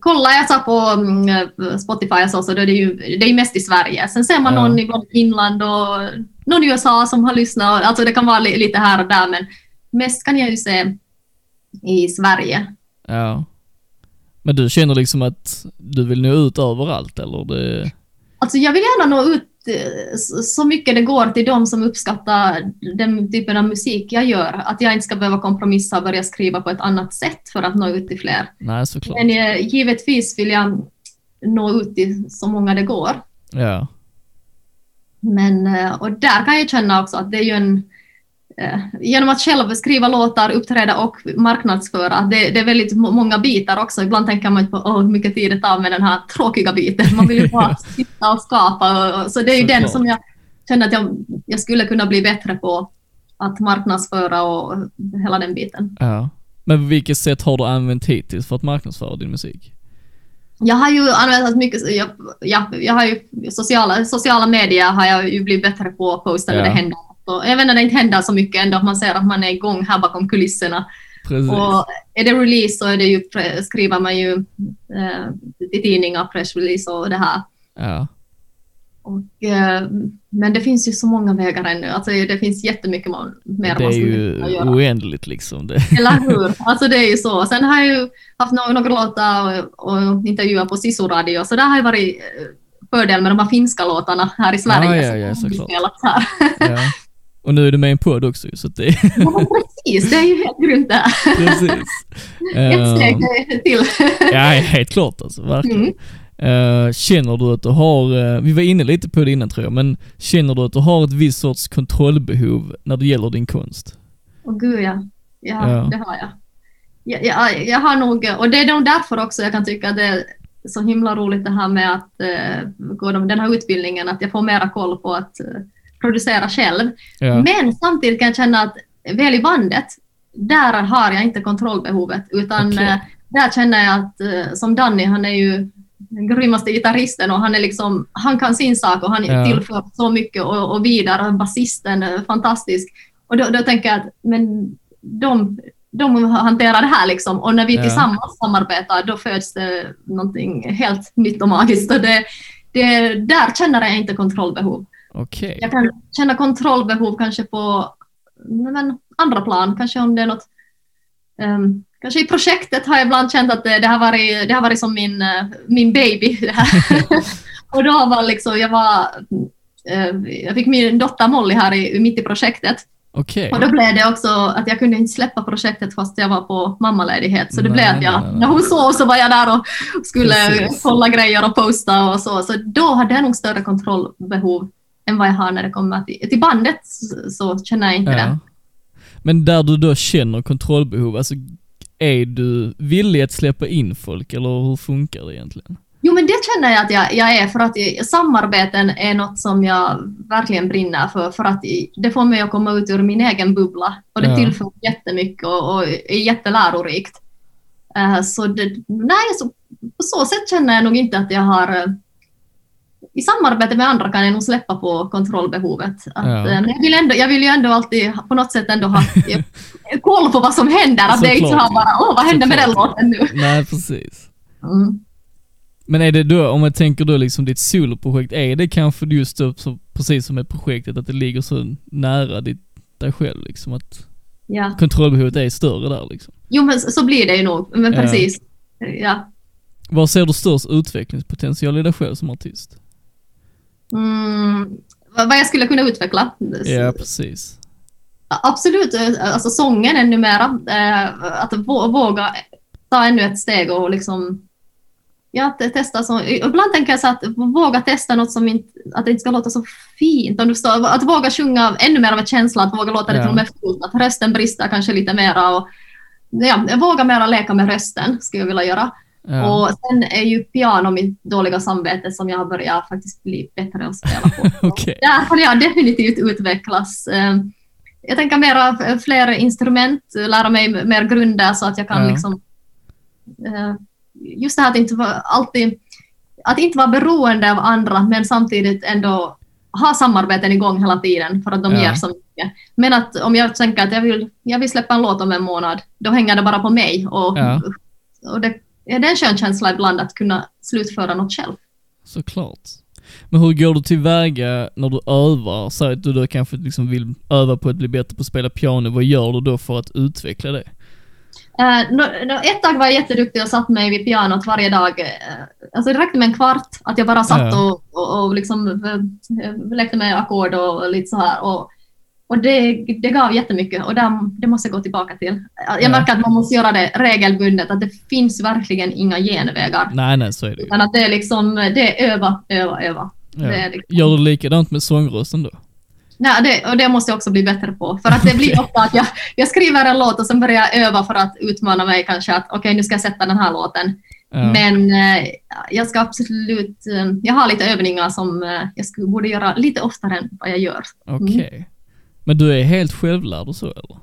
kollar, jag sa på mm, Spotify och så, så då är det ju det är mest i Sverige. Sen ser man Ja. någon i Finland och någon i USA som har lyssnat. Alltså det kan vara li, lite här och där, men mest kan jag ju se i Sverige. Ja. Men du känner liksom att du vill nå ut överallt, eller? Det... Alltså jag vill gärna nå ut eh, så mycket det går till de som uppskattar den typen av musik jag gör. Att jag inte ska behöva kompromissa och börja skriva på ett annat sätt för att nå ut till fler. Nej, såklart. Men eh, givetvis vill jag nå ut till så många det går. Ja. Men, eh, och där kan jag känna också att det är ju en... eh, Genom att själv skriva låtar, uppträda och marknadsföra, det, det är väldigt må- många bitar också. Ibland tänker man på oh, hur mycket tid det tar med den här tråkiga biten. Man vill ju bara sitta och skapa. Så det är ju den Såklart. som jag känner att jag, jag skulle kunna bli bättre på. Att marknadsföra och hela den biten. ja. Men på vilket sätt har du använt hittills för att marknadsföra din musik? Jag har ju använt mycket, jag, jag, jag har ju sociala, sociala medier har jag ju blivit bättre på att posta när Ja. det händer. Och även när det inte händer så mycket ändå, man ser att man är igång här bakom kulisserna. Precis. Och är det release så är det ju, skriver man ju eh, i tidningar, pressrelease och det här. Ja. Och, eh, men det finns ju så många vägar ännu. Alltså, det finns jättemycket man, mer Det man är ju oändligt liksom. Det. Eller hur? Alltså det är ju så. Sen har jag ju haft några, några låtar och, och intervjuer på Sisu-radio, så det har ju varit eh, fördel med de här finska låtarna här i Sverige. Ja, ja, ja, såklart. spelats här. Ja. Och nu är du med i en podd också så det Ja, precis, det är ju helt grymt det. precis. Ett steg Eh, till. Ja, helt klart alltså, verkligen. Mm. Eh, känner du att du har, eh, vi var inne lite på det innan tror jag, men känner du att du har ett visst sorts kontrollbehov när det gäller din konst? Åh gud ja. ja, Ja. det har jag. Jag, jag. jag har nog, och det är nog därför också jag kan tycka att det är så himla roligt det här med att eh, gå de- den här utbildningen, att jag får mera koll på att producera själv. Ja, Men samtidigt kan jag känna att väl i bandet, där har jag inte kontrollbehovet, utan Okej. eh, där känner jag att eh, som Danny, han är ju den grymmaste gitarristen och han är liksom, han kan sin sak och han Ja. tillför så mycket och, och vidare, basisten är fantastisk. Och då, då tänker jag att men de, de hanterar det här liksom och när vi Ja. tillsammans samarbetar då föds det någonting helt nytt och magiskt. Och det, det, där känner jag inte kontrollbehov. Okej. Jag kan känna kontrollbehov kanske på men, andra plan, kanske om det är något, um, kanske i projektet har jag ibland känt att det, det, har, varit, det har varit som min, eh, min baby. Det här. och då var liksom, jag var, eh, jag fick min dotter Molly här i, mitt i projektet. Okej. Och då blev det också att jag kunde inte släppa projektet fast jag var på mammaledighet. Så det Nej, blev att jag, nej, nej. när hon sov så var jag där och skulle Precis. kolla grejer och posta och så. Så då hade jag nog större kontrollbehov än vad jag har när det kommer till, till bandet så, så känner jag inte det. Ja. Men där du då känner kontrollbehov, alltså är du villig att släppa in folk eller hur funkar det egentligen? Jo, men det känner jag att jag, jag är, för att samarbeten är något som jag verkligen brinner för, för att det får mig att komma ut ur min egen bubbla och det Ja. tillför jättemycket och, och är jättelärorikt. Eh, så det, nej, så, på så sätt känner jag nog inte att jag har eh, i samarbete med andra kan jag nog släppa på kontrollbehovet. Att, Ja. eh, men jag, vill ändå, jag vill ju ändå alltid på något sätt ändå ha koll på vad som händer. Att det är inte så här bara, åh, vad hände med den låten nu? Nej, precis. Mm. Men är det då, om man tänker då liksom ditt soloprojekt, är det kanske just då, så, precis som med projektet, att det ligger så nära ditt, dig själv liksom, att Ja. kontrollbehovet är större där liksom? Jo, men så så blir det ju nog. Men precis. Ja. Var ser du störst utvecklingspotential i dig själv som artist? Mm, vad jag skulle kunna utveckla? Ja, precis. Absolut, eh, alltså sången ännu mera. eh, Att vå- våga ta ännu ett steg och liksom Ja, te- testa så. Ibland tänker jag så att våga testa något som inte, att det inte ska låta så fint. Om du förstår, att våga sjunga ännu mer av en känsla, att våga låta det Ja. till och med fullt, att rösten brister kanske lite mera och ja, våga mera leka med rösten skulle jag vilja göra. Ja. Och sen är ju piano mitt dåliga samvete som jag har börjat faktiskt bli bättre att spela på. Okej. Där får jag definitivt utvecklas. Eh, Jag tänker mera f- fler instrument, lära mig mer grunder så att jag kan Ja. liksom... eh, Just det här att inte vara alltid... Att inte vara beroende av andra men samtidigt ändå ha samarbeten igång hela tiden för att de Ja. ger så mycket. Men att om jag tänker att jag vill, jag vill släppa en låt om en månad, då hänger det bara på mig. Och, och det, det är en skön känsla ibland att kunna slutföra något själv. Såklart. Men hur går du tillväga när du övar? Säg att du då kanske liksom vill öva på att bli bättre på att spela piano. Vad gör du då för att utveckla det? Eh, nå- nå- ett tag var jag jätteduktig och satt mig vid pianot varje dag. eh, alltså det räckte med en kvart, att jag bara satt Ja. och, och, och liksom, eh, lekte med ackord och lite så här. Och, och det, det gav jättemycket och där, det måste jag gå tillbaka till. Jag Ja. märker att man måste göra det regelbundet, att det finns verkligen inga genvägar. Nej, nej, så är det ju. Utan att det är liksom, det är öva, öva, öva. Ja. Det liksom, Gör du likadant med sångrösten då? Nej, det, och det måste jag också bli bättre på. För att det blir ofta att jag, jag skriver en låt och sen börjar jag öva för att utmana mig kanske att okej, nu ska jag sätta den här låten. Ja. Men eh, jag ska absolut, eh, jag har lite övningar som eh, jag skulle, borde göra lite oftare än vad jag gör. Okej. Men du är helt självlärd och så eller?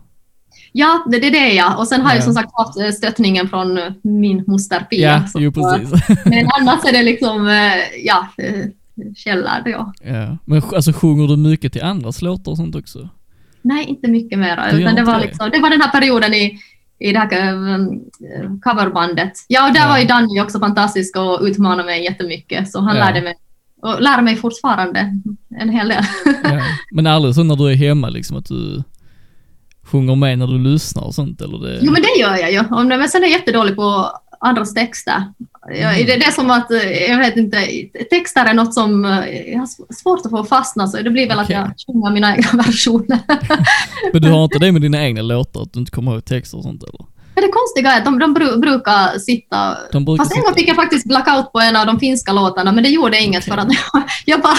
Ja, det, det är det jag. Och sen har jag Ja. som sagt haft eh, stöttningen från eh, min moster Pia. Ja, Så, jo precis. Men annars är det liksom, eh, ja, eh, källare, ja. ja. Men alltså sjunger du mycket till andras låtar och sånt också? Nej, inte mycket Utan det, var det? liksom, det var den här perioden i, i det här eh, coverbandet. Ja, och där Ja. var ju Danny också fantastisk och utmanade mig jättemycket. Så han Ja. lärde mig, och lär mig fortfarande en hel del. Ja. Men aldrig så när du är hemma liksom att du sjunger med när du lyssnar och sånt eller? Det... Jo, men det gör jag ju. Men sen är jag jättedålig på andras texter. Jag, Mm. det, det är som att, eh, jag vet inte, texter är något som eh, jag har sv- svårt att få fastna, så det blir väl Okej. att jag sjunger mina egna versioner. Men du har inte det med dina egna låtar, att du inte kommer ihåg texter och sånt eller? Men det konstiga är att de, de bru, brukar sitta... De brukar Fast en gång fick jag faktiskt blackout på en av de finska låtarna, men det gjorde inget Okej. för att jag bara...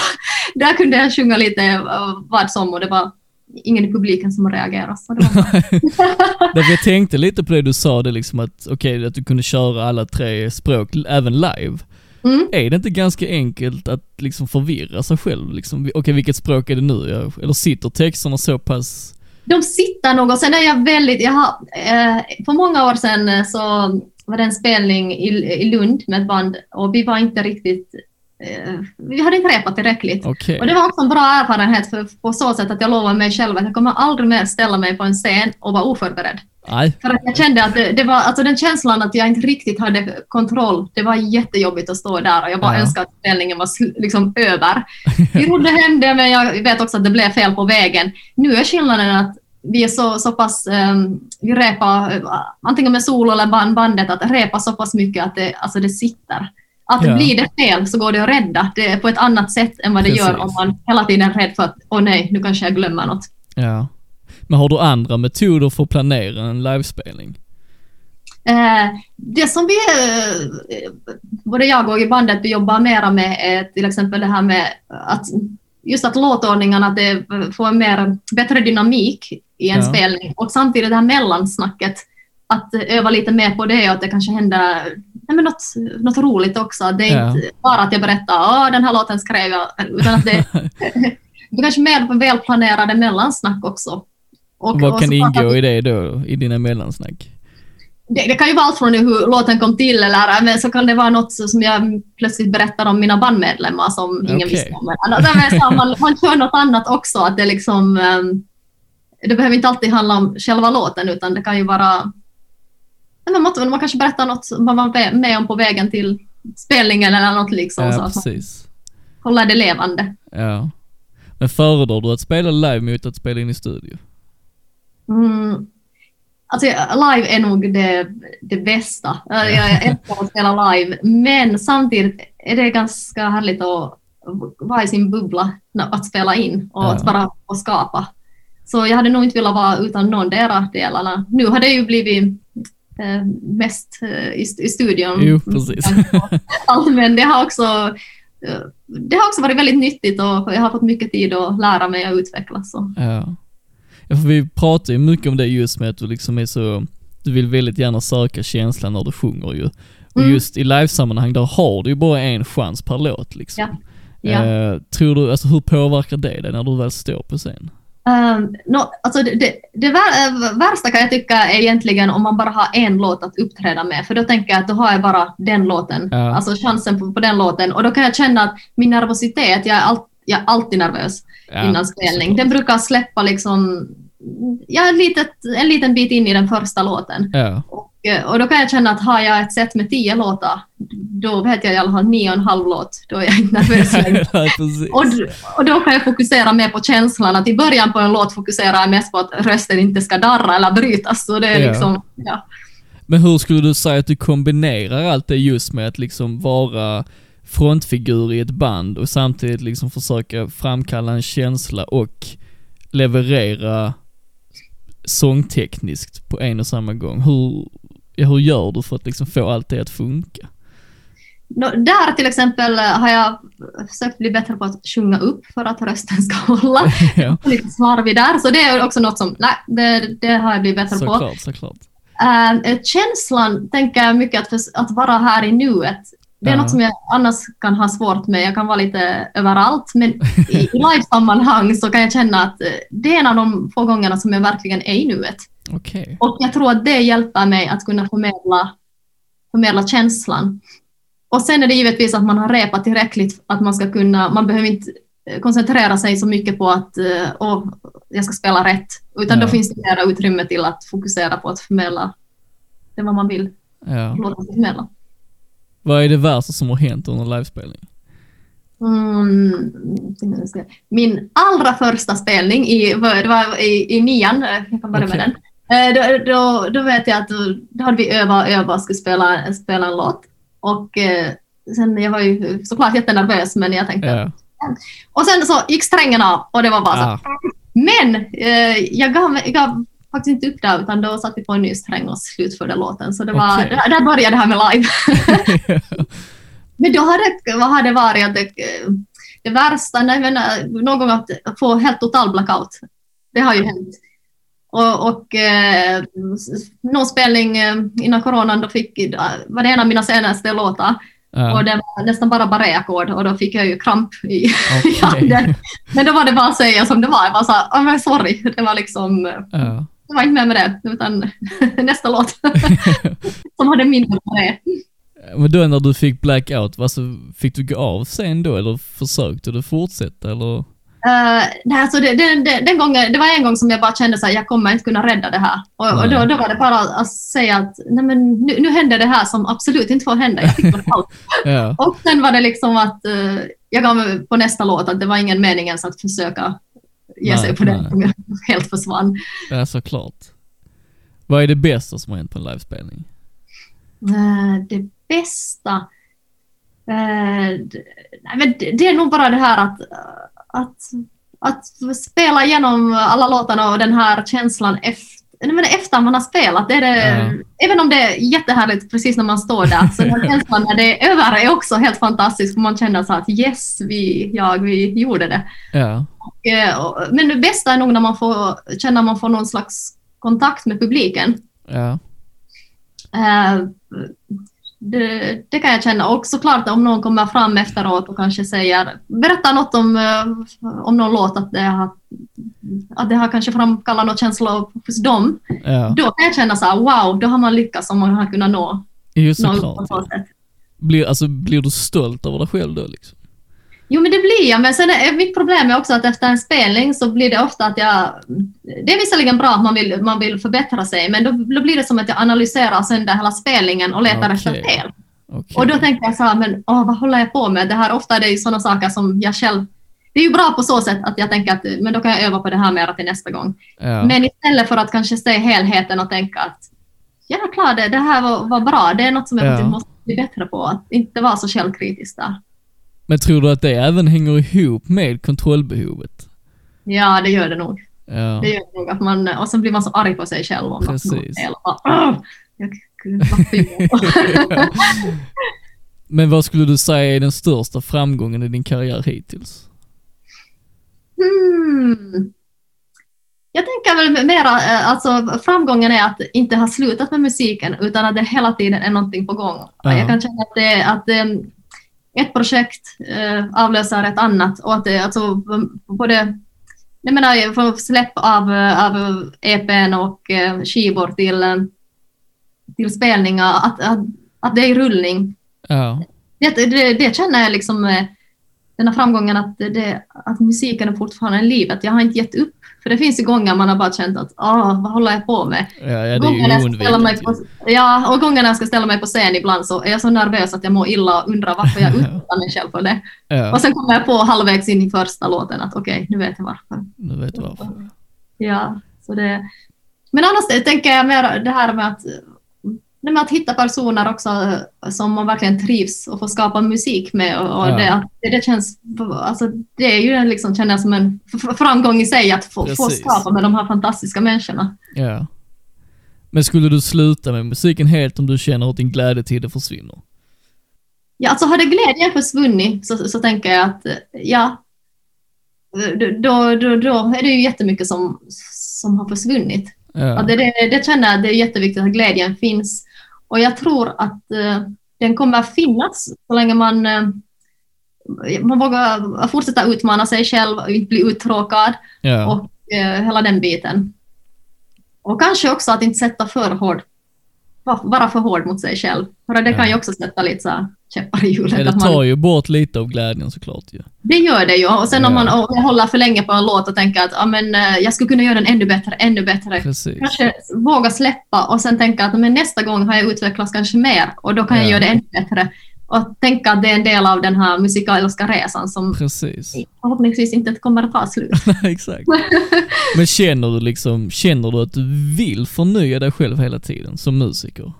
Där kunde jag sjunga lite eh, vad som och det var ingen i publiken som reagerade. Så det var jag tänkte lite på det du sa, det liksom att okej, att du kunde köra alla tre språk, även live. Mm. Är det inte ganska enkelt att liksom förvirra sig själv? Liksom, okej, vilket språk är det nu? Jag- Eller sitter texterna så pass... De sitter nog och sen är jag väldigt... Jag har, eh, för många år sedan eh, så var det en spelning i, i Lund med ett band och vi var inte riktigt... Eh, vi hade inte repat tillräckligt. Okej. Och det var också en bra erfarenhet för, på så sätt att jag lovade mig själv att jag kommer aldrig mer ställa mig på en scen och vara oförberedd. Nej, För att jag kände att det, det var, alltså den känslan att jag inte riktigt hade kontroll, det var jättejobbigt att stå där och jag bara Ja. önskade att spelningen var liksom över. Vi rodde hem det, men jag vet också att det blev fel på vägen. Nu är skillnaden att vi är så, så pass, um, vi repar uh, antingen med solo eller band, bandet, att repa så pass mycket att det, alltså det sitter. Att Ja. blir det fel så går det att rädda det på ett annat sätt än vad det gör Precis. om man hela tiden är rädd för att åh nej, nu kanske jag glömmer något. Ja. Men har du andra metoder för att planera en livespelning? Eh, det som vi, eh, både jag och i bandet, vi jobbar mera med är till exempel det här med att just att låtordningarna, att det får en mer, bättre dynamik i en Ja. spelning och samtidigt det här mellansnacket, att öva lite mer på det och att det kanske händer nej men något, något roligt också. Det är Ja. inte bara att jag berättar att den här låten skrev jag, utan att det, det är kanske mer välplanerade mellansnack också. Och, Vad och kan ingå vi- i det då, i dina mellansnack? det, det kan ju vara allt från hur låten kom till eller men så kan det vara något som jag plötsligt berättar om mina bandmedlemmar som ingen Okej. visste om. Så man, man kör något annat också. Att det, liksom, ehm, det behöver inte alltid handla om själva låten utan det kan ju vara... Men man, man kanske berättar något man var med om på vägen till spelningen eller något liksom. så Ja, man precis. håller det levande. Ja. Men föredrar du att spela live mot att spela in i studio? Mm. Alltså, live är nog det, det bästa. Jag älskar att spela live, men samtidigt är det ganska härligt att vara i sin bubbla att spela in och Ja. att bara få skapa. Så jag hade nog inte velat vara utan någon dera delarna. Nu har det ju blivit mest eh, i, i studion. Jo, precis. Men det har också eh, det har också varit väldigt nyttigt och jag har fått mycket tid att lära mig och utvecklas. Så. Ja. ja för vi pratar ju mycket om det just med att du liksom är så, du vill väldigt gärna söka känslan när du sjunger ju. Och Mm. just i livesammanhang, där har du ju bara en chans per låt liksom. Ja. Ja. Eh, tror du, alltså hur påverkar det dig när du väl står på scen? Um, no, alltså det, det, det äh, värsta kan jag tycka är egentligen om man bara har en låt att uppträda med, för då tänker jag att då har jag bara den låten, Ja. alltså chansen på, på den låten, och då kan jag känna att min nervositet, jag är, all, jag är alltid nervös Ja, innan spelning, den brukar släppa liksom, ja, litet, en liten bit in i den första låten. Ja, Och, eh, och då kan jag känna att har jag ett set med tio låtar, då vet jag i alla fall nio och en halv låt, då är jag inte nervös längre. ja. Och, och då kan jag fokusera mer på känslan. Att I början på en låt fokuserar jag mest på att rösten inte ska darra eller brytas. Så det är Ja. liksom, ja. Men hur skulle du säga att du kombinerar allt det just med att liksom vara frontfigur i ett band och samtidigt liksom försöka framkalla en känsla och leverera sångtekniskt på en och samma gång. Hur, ja, hur gör du för att liksom få allt det att funka? Nå, där till exempel eh, har jag försökt bli bättre på att sjunga upp för att rösten ska hålla. ja, Lite slarvig där. Så det är också något som, nej, det, det har jag blivit bättre på. såklart, såklart. Eh, känslan tänker jag mycket att, för, att vara här i nuet. Det är Ja. något som jag annars kan ha svårt med. Jag kan vara lite överallt, men i, i livesammanhang så kan jag känna att eh, det är en av de få gångerna som jag verkligen är i nuet. Okej. Och jag tror att det hjälper mig att kunna förmedla, förmedla känslan. Och sen är det givetvis att man har repat tillräckligt att man ska kunna, man behöver inte eh, koncentrera sig så mycket på att eh, åh, jag ska spela rätt, utan Ja. då finns det mer utrymme till att fokusera på att förmedla det vad man vill Ja. låta sig förmedla. Vad är det värsta som har hänt under livespelning? Mm, min allra första spelning i, det var i, i nian, eh, jag kan börja med Okej. den. Eh, Då, då, då vet jag att då, hade vi övat och övat och skulle spela, spela en låt. Och eh, sen, jag var ju såklart jättenervös men jag tänkte... Ja. Och sen så gick strängen av och det var bara Ah. så. Men eh, jag, gav, gav faktiskt inte upp där utan då satte vi på en ny sträng och slutförde låten. Så det var, Okej. där, där började det här med live. Men då har det, vad har det varit? Att det, det värsta, nej, men, någon gång att få helt total blackout. Det har ju hänt. Och, och eh, någon spelning eh, innan coronan, då fick, var det en av mina senaste låtar. Ja. Och det var nästan bara barré-ackord och då fick jag ju kramp i, Okej. handen. Men då var det bara att säga som det var. Jag var så här, "Ah, men sorry. Det var liksom, eh, Ja. det var inte med med det, utan nästa låt. som hade mindre barré. Men då när du fick blackout, alltså, fick du gå av sen då eller försökte du fortsätta eller? Uh, nej, alltså det, det, det, den gången, det var en gång som jag bara kände att jag kommer inte kunna rädda det här. Och, och då, då var det bara att säga att nej, men nu, nu händer det här som absolut inte får hända. Jag fick. Ja. Och sen var det liksom att eh, jag gav mig på nästa låt att det var ingen mening ens att försöka ge sig Nej, på det nej. om jag helt försvann. Ja, såklart. Vad är det bästa som har hänt på en livespelning? Eh, Det bästa... eh, d- nej, men det det är nog bara det här att, att, att spela igenom alla låtarna och den här känslan efter, men efter man har spelat. Det är det, Ja. Även om det är jättehärligt precis när man står där, så den känslan när det är över är också helt fantastisk. Man känner så att yes, vi, jag, vi gjorde det. Ja, Eh, och- Men det bästa är nog när man får känna att man får någon slags kontakt med publiken. ja, Eh, det, det kan jag känna. Och såklart om någon kommer fram efteråt och kanske säger, berättar något om, eh, om någon låt, att det, har, att det har kanske framkallat något känslor hos dem. ja. Då kan jag känna så här, wow, då har man lyckats om man har kunnat nå Jo, såklart. Blir, alltså, blir du stolt över dig själv då liksom? Jo, men det blir jag. Men sen är mitt problem är också att efter en spelning så blir det ofta att jag... Det är visserligen bra att man vill, man vill förbättra sig, men då, då blir det som att jag analyserar sönder hela spelningen och letar Okej. efter fel. Okej. Och då tänker jag så här, men åh, vad håller jag på med? Det här, ofta är det ju sådana saker som jag själv... Det är ju bra på så sätt att jag tänker att men då kan jag öva på det här mer till nästa gång. ja. Men istället för att kanske se helheten och tänka att jäklar, det, det här var, var bra. Det är något som jag Ja. måste bli bättre på. Att inte vara så självkritisk där. Men tror du att det även hänger ihop med kontrollbehovet? Ja, det gör det nog. Ja, Det gör det nog att man, och sen blir man så arg på sig själv om något Precis. går fel. Och bara, "Åh, Jag, gjorde jag?" Men vad skulle du säga är den största framgången i din karriär hittills? hmm. Jag tänker väl mera, eh, alltså framgången är att inte ha slutat med musiken utan att det hela tiden är någonting på gång. Ja. Jag kan känna att, det, att eh, ett projekt eh, avlöser ett annat och att det alltså både jag menar, från släpp av, av EPn och eh, skivor till, eh, till spelningar, att, att, att det är rullning. Ja, Det, det, det känner jag liksom eh, den här framgången att, det, att musiken är fortfarande livet. Jag har inte gett upp. För det finns ju gånger man har bara känt att åh, vad håller jag på med? ja, ja det jag på, ja, och gånger när jag ska ställa mig på scen ibland så är jag så nervös att jag mår illa och undrar varför jag utsätter mig själv för det. Ja, Och sen kommer jag på halvvägs in i första låten att okej, nu vet jag varför. nu vet du varför. Ja, så det... Men annars tänker jag mer det här med att, det med att hitta personer också eh, som man verkligen trivs och får skapa musik med. Och, och Ja. det, det, det känns, alltså, det är ju liksom, känner jag som en framgång i sig att få, få skapa med de här fantastiska människorna. Ja. Men skulle du sluta med musiken helt om du känner att din glädje till det försvinner? Ja, alltså hade glädjen försvunnit så, så tänker jag att eh, ja, då, då, då är det ju jättemycket som, som har försvunnit. Ja, det, det, det känner jag det är jätteviktigt att glädjen finns. Och jag tror att eh, den kommer att finnas så länge man, eh, man vågar fortsätta utmana sig själv och inte bli uttråkad ja, och eh, hela den biten. Och kanske också att inte sätta för hård, va- vara för hård mot sig själv. För det kan Ja. ju också sätta lite så käppar i hjulet. ja det att man- tar ju bort lite av glädjen såklart ju. det gör det ju. Och sen om Ja. man om jag håller för länge på en låt och tänker att ja, men, eh, jag skulle kunna göra den ännu bättre, ännu bättre. Precis. Kanske våga släppa och sen tänka att men nästa gång har jag utvecklats kanske mer och då kan jag Ja. göra det ännu bättre. Och tänka att det är en del av den här musikaliska resan som Precis. förhoppningsvis inte kommer att ta slut. Exakt. Men känner du liksom, känner du att du vill förnya dig själv hela tiden som musiker?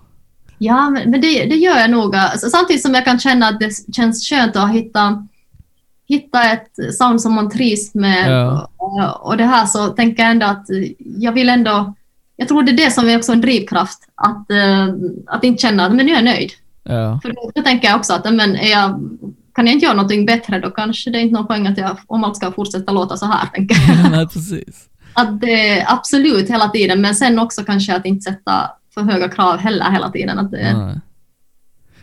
Ja, men, men det, det gör jag nog. Alltså, samtidigt som jag kan känna att det känns skönt att hitta, hitta ett sound som man trivs med. Ja. Och, och det här så tänker jag ändå att jag vill ändå... Jag tror det är det som är också en drivkraft. Att, eh, att inte känna att men nu är jag nöjd. Ja, För då, tänker jag också att men är jag, kan jag inte göra någonting bättre då kanske det är inte någon poäng att jag, om allt ska fortsätta låta så här. Tänker jag. nej precis. Att det, absolut hela tiden, men sen också kanske att inte sätta för höga krav heller hela tiden. Att det, Nej.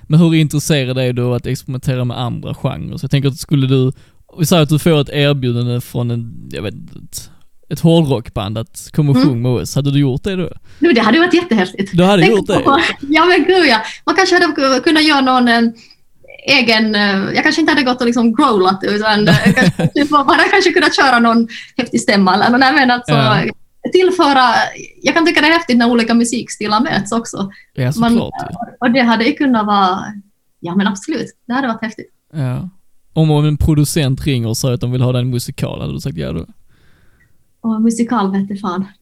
Men hur intresserad är du att experimentera med andra genrer? Så jag tänker att skulle du, vi säger att du får ett erbjudande från en, jag vet inte, ett, hårdrockband att komma och Mm. sjunga med oss, hade du gjort det då? Nu, det hade varit jättehäftigt. Du hade Tänk gjort det? på- Ja men gud ja. Man kanske hade kunnat göra någon eh, egen, eh, jag kanske inte hade gått och liksom growlat utan eh, kanske, bara kanske kunnat köra någon häftig stämma eller något. Men alltså, Ja. Tillföra, jag kan tycka det är häftigt när olika musikstilar möts också. Ja Man, och det hade ju kunnat vara, ja men absolut, det hade varit häftigt. Ja. Om en producent ringer och säger att de vill ha den musikal, hade du sagt ja då? Och musikal vete fan.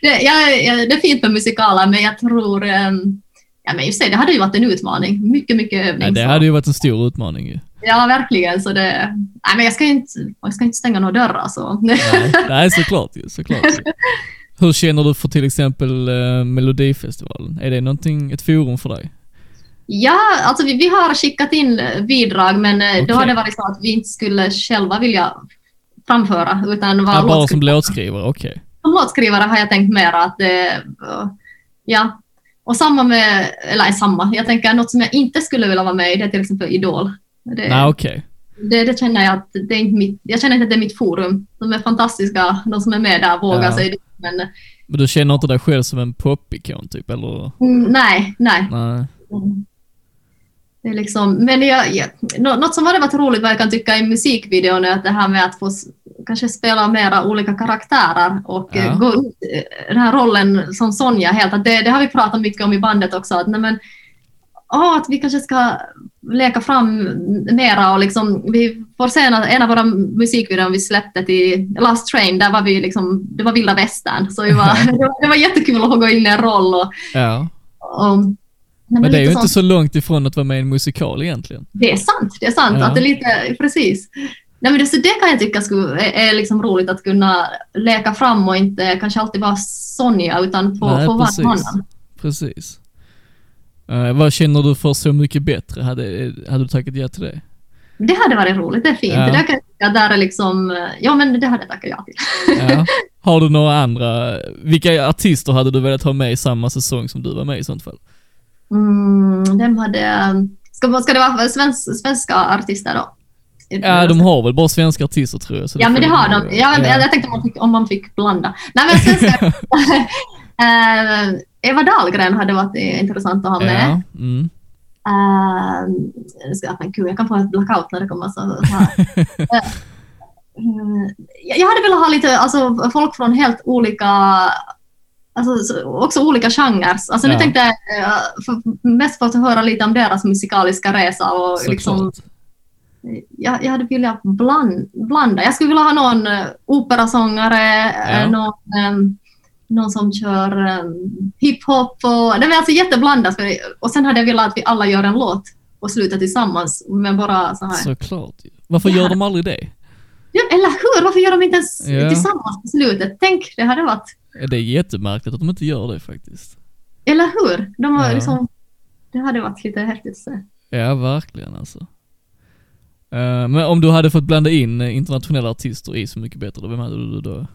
det, ja, ja, det är fint med musikaler, men jag tror... Um, ja, men just det, det hade ju varit en utmaning. Mycket, mycket övning. Ja, det hade ju varit en stor utmaning ju. Ja, verkligen. Så det, nej, men jag ska inte, jag ska inte stänga några dörrar. Så. Nej, nej såklart ju. Såklart ju. Hur känner du för till exempel uh, Melodifestivalen? Är det någonting, ett forum för dig? Ja, alltså vi, vi har skickat in bidrag, men okay. då har det varit så att vi inte skulle själva vilja framföra, utan var ja, bara som låtskrivare, okej. Okay. Som låtskrivare har jag tänkt mer att det, ja, och samma med, eller samma, jag tänker något som jag inte skulle vilja vara med i, det är till exempel Idol. Det, Nej. Okay. Det, det, känner jag att det är inte mitt, jag känner inte att det är mitt forum. De är fantastiska, de som är med där vågar ja. sig men... Men du känner inte dig själv som en popikon typ, eller? Mm, nej, nej. nej. Det är liksom, men jag, jag, något som hade varit roligt vad jag kan tycka i musikvideon är att det här med att få kanske spela mera olika karaktärer och ja. gå ut den här rollen som Sonja helt, att det, det, har vi pratat mycket om i bandet också, att, nej men, oh, att vi kanske ska leka fram mera och liksom, vi får se en, en av våra musikvideor vi släppte till Last Train, där var vi liksom, det var vilda västern, så det var, det var, det var jättekul att få gå in i en roll och, ja. och men, men det är ju sånt. inte så långt ifrån att vara med i en musikal egentligen. Det är sant, det är sant. Ja. Att det är lite, precis. Nej, men det, så det kan jag tycka skulle, är, är liksom roligt att kunna leka fram och inte kanske alltid vara Sonja utan få, få vara någon annan. Precis. Uh, vad känner du för Så mycket bättre? Hade, hade du tackat ja till det? Det hade varit roligt, det är fint. Ja. Det kan jag där är liksom, ja men det hade jag tackat ja till. Ja. Har du några andra, vilka artister hade du velat ha med i samma säsong som du var med i sånt fall? Mm, de hade... Ska, ska det vara svensk, svenska artister då? Ja, de har väl bara svenska artister tror jag. ja, men det har de. Ja, ja. Jag tänkte om man, fick, om man fick blanda. Nej, men svenska... uh, Eva Dahlgren hade varit intressant att ha med. Ja, mm. Uh, ska, men gud, jag kan få ett blackout när det kommer så, så här. uh, jag hade velat ha lite, alltså folk från helt olika Alltså, också olika genrer. Alltså, ja. Nu tänkte jag för, mest för att höra lite om deras musikaliska resa. Och liksom, jag, jag hade velat bland, blanda. Jag skulle vilja ha någon operasångare, ja. någon, någon som kör um, hiphop. Och, det var alltså jätteblandat. Och sen hade jag velat att vi alla gör en låt och slutar tillsammans. Men bara så här. Såklart. Varför ja. gör de aldrig det? Ja, eller hur? Varför gör de inte ens ja. tillsammans på slutet? Tänk, det hade varit det är jättemärkligt att de inte gör det faktiskt. Eller hur? De har ja. liksom, det hade varit lite häftigt se. Ja, verkligen alltså. Uh, men om du hade fått blanda in internationella artister i Så Mycket Bättre, vem hade du då?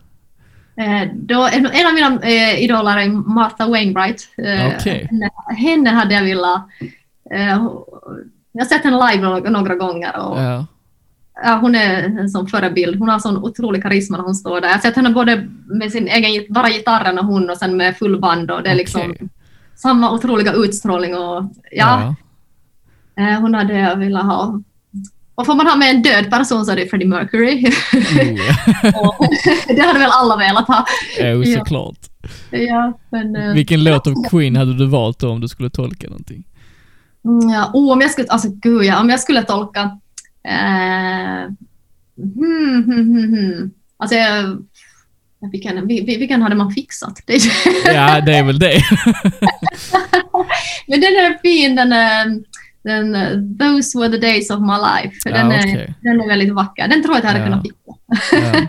Uh, då en, av mina uh, idoler är Martha Wainwright. Uh, okay. henne, henne, hade jag velat... jag har sett henne live några, några gånger och ja ja, hon är en sån förebild. Hon har sån otrolig karisma när hon står där. Jag har sett henne både med sin egen, bara gitarren och hon och sen med full band och det är liksom okay. samma otroliga utstrålning och ja. Eh, hon hade jag velat ha. Och får man ha med en död person så är det Freddie Mercury. Oh. det hade väl alla velat ha. Jo, såklart. Ja, men, eh, Vilken låt av Queen hade du valt då om du skulle tolka någonting? Mm, ja, oh, om jag skulle, alltså gud ja, om jag skulle tolka Eh, hmm, hmm, hmm, hmm. Alltså, vilken, vilken hade man fixat? ja, det är väl det. Men den är fin, den är, den, Those were the days of my life. Den, ja, okay. är, den är väldigt vacker. Den tror jag att jag hade ja. kunnat fixa. ja.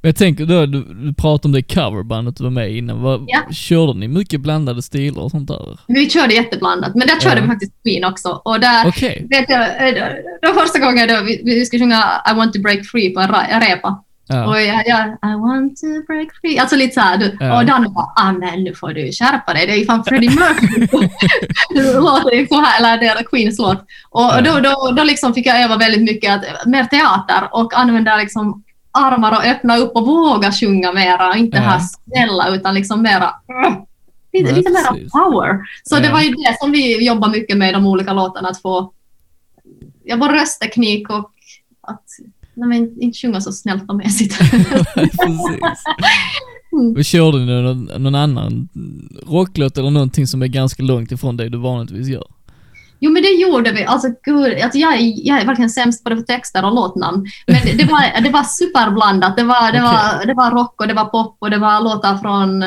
Jag tänker, då, du, du pratade om det coverbandet du var med i innan. Var, ja. Körde ni mycket blandade stilar och sånt där? Vi körde jätteblandat, men där körde ja. vi faktiskt Queen också. Och där, okay. vet jag, det var första gången då vi, vi skulle sjunga I want to break free på en repa. Ja. Och jag, jag, I want to break free. Alltså lite såhär. Du, ja. Och Danne bara, ah men nu får du skärpa dig. Det är ju fan Freddie Mercury. låter ju så här, eller det är Queens låt. Och ja. då, då, då liksom fick jag öva väldigt mycket att, mer teater och använda liksom armar och öppna upp och våga sjunga mera. Inte ja. här snälla utan liksom mera uh, lite, lite mera power. Så det var ju det som vi jobbar mycket med i de olika låtarna, att få ja, vår röstteknik och att nej, men, inte sjunga så snällt och mässigt. Mm. Körde ni någon, någon annan rocklåt eller någonting som är ganska långt ifrån det du vanligtvis gör? Jo, men det gjorde vi. Alltså, gud, alltså jag, jag är verkligen sämst på det för texter och låtnamn. Men det, det, var, det var superblandat. Det var, det, Okej. var, det var rock och det var pop och det var låtar från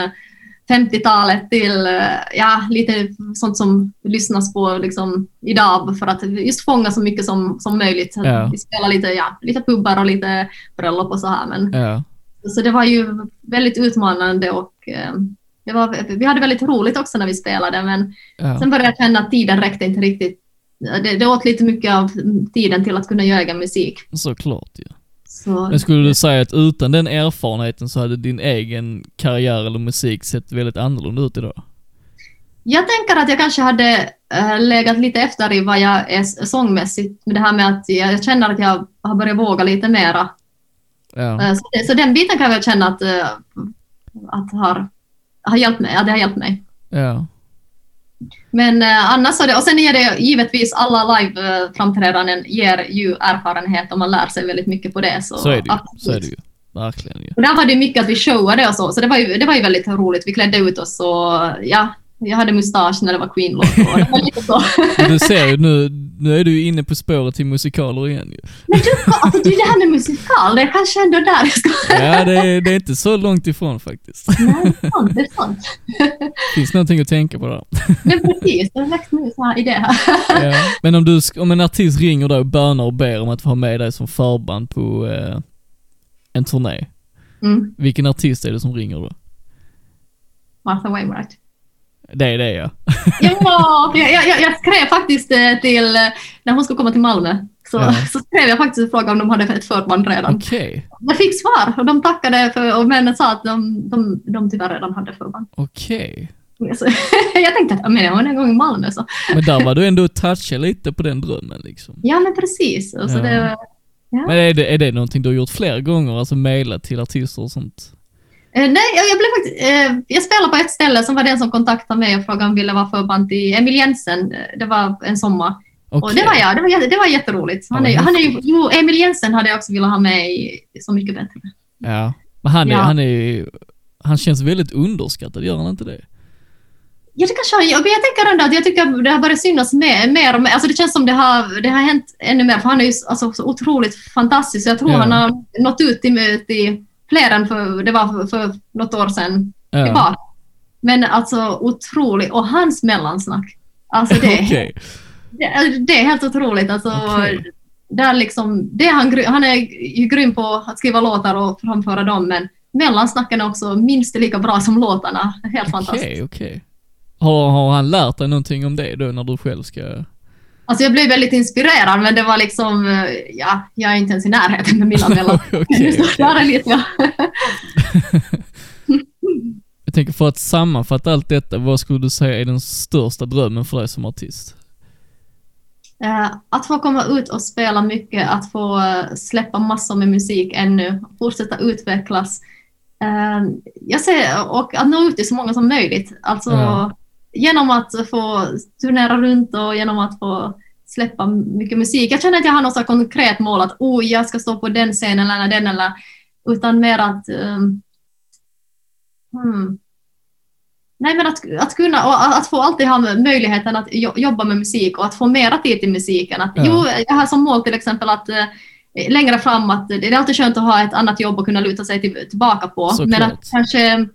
50-talet till eh, ja, lite sånt som lyssnas på liksom, idag för att just fånga så mycket som, som möjligt. Ja. Vi spelar lite, ja, lite pubbar och lite bröllop och så här. Men, Ja. så det var ju väldigt utmanande och eh, det var, vi hade väldigt roligt också när vi spelade men ja. sen började jag känna att tiden räckte inte riktigt. Det, det åt lite mycket av tiden till att kunna göra egen musik. Såklart ju. Så, Men skulle du säga att utan den erfarenheten så hade din egen karriär eller musik sett väldigt annorlunda ut idag? Jag tänker att jag kanske hade äh, legat lite efter i vad jag är sångmässigt med det här med att jag, jag känner att jag har börjat våga lite mera. Ja. Äh, så, det, så den biten kan jag känna att, äh, att har, har hjälpt mig, att det har hjälpt mig. Ja. Men eh, annars så det, och sen är det givetvis alla live-framträdanden ger ju erfarenhet och man lär sig väldigt mycket på det. Så, Så är det ju. absolut. Så är det ju. Verkligen ju. Och där var det mycket att vi showade och så, så det var ju, det var ju väldigt roligt. Vi klädde ut oss och ja, jag hade mustasch när det var Queen-låt Du ser ju nu, nu är du ju inne på spåret till musikaler igen ju. Men du, alltså, du, det här med musikal, det är kanske ändå där jag ska... Ja, det är, det är inte så långt ifrån faktiskt. Nej, det är sant, det är sant. Finns någonting att tänka på där. Men precis, det har väckt mig så här idé här. Ja. Men om, du, om en artist ringer dig och bönar och ber om att få ha med dig som förband på eh, en turné. Mm, Vilken artist är det som ringer då? Martha Wainwright. Det är det ja. Ja, jag, jag, jag skrev faktiskt eh, till, eh, när hon skulle komma till Malmö, så, Ja. så skrev jag faktiskt och frågade om de hade ett förband redan. Okej, Jag fick svar och de tackade för, och männen sa att de, de, de tyvärr redan hade förband. okej. Så, jag tänkte att men jag var en gång i Malmö så. Men där var du ändå touchade lite på den drömmen liksom. Ja men precis. Och så Ja. det, ja. Men är det, är det någonting du har gjort flera gånger, alltså mejlat till artister och sånt? Eh, nej, jag, blev faktiskt, eh, jag spelade på ett ställe som var den som kontaktade mig och frågade om jag ville vara förband till Emil Jensen. Eh, Det var en sommar. Och Okej. det var jag. Det var, det var jätteroligt. Han Ja, är, vad han är, ju- jo, Emil Jensen hade jag också velat ha med i Så mycket bättre. Ja. Men han är, Ja. han är han känns väldigt underskattad, gör han inte det? Ja, det kanske han jag tänker ändå att jag tycker det har börjat synas mer, mer och mer. Alltså det känns som det har, det har hänt ännu mer, för han är ju alltså, så otroligt fantastisk. Jag tror Ja. han har nått ut till, till fler än för, det var för, för något år sedan Ja. Men alltså otrolig. Och hans mellansnack. Alltså det, är- Okej. det, det är helt otroligt. Alltså, Okej. där liksom, det är han, han är ju grym på att skriva låtar och framföra dem, men mellansnacken är också minst lika bra som låtarna. Helt fantastiskt. Okej, okej. Har, har han lärt dig någonting om det då när du själv ska... Alltså jag blev väldigt inspirerad, men det var liksom, eh, ja, jag är inte ens i närheten med mina mellan. Lite, ja. Jag tänker för att sammanfatta allt detta, vad skulle du säga är den största drömmen för dig som artist? Eh, Att få komma ut och spela mycket, att få eh, släppa massor med musik ännu, fortsätta utvecklas. Jag ser, och att nå ut till så många som möjligt. Alltså Ja. Genom att få turnera runt och genom att få släppa mycket musik. Jag känner att jag har något konkret mål att oh, jag ska stå på den scenen eller den eller utan mer att um, hmm. Nej, men att, att kunna och att få alltid ha möjligheten att jo- jobba med musik och att få mera tid till musiken. Att, Ja. Jo, jag har som mål till exempel att eh, längre fram att det är alltid skönt att ha ett annat jobb att kunna luta sig till, tillbaka på. Såklart. Men att kanske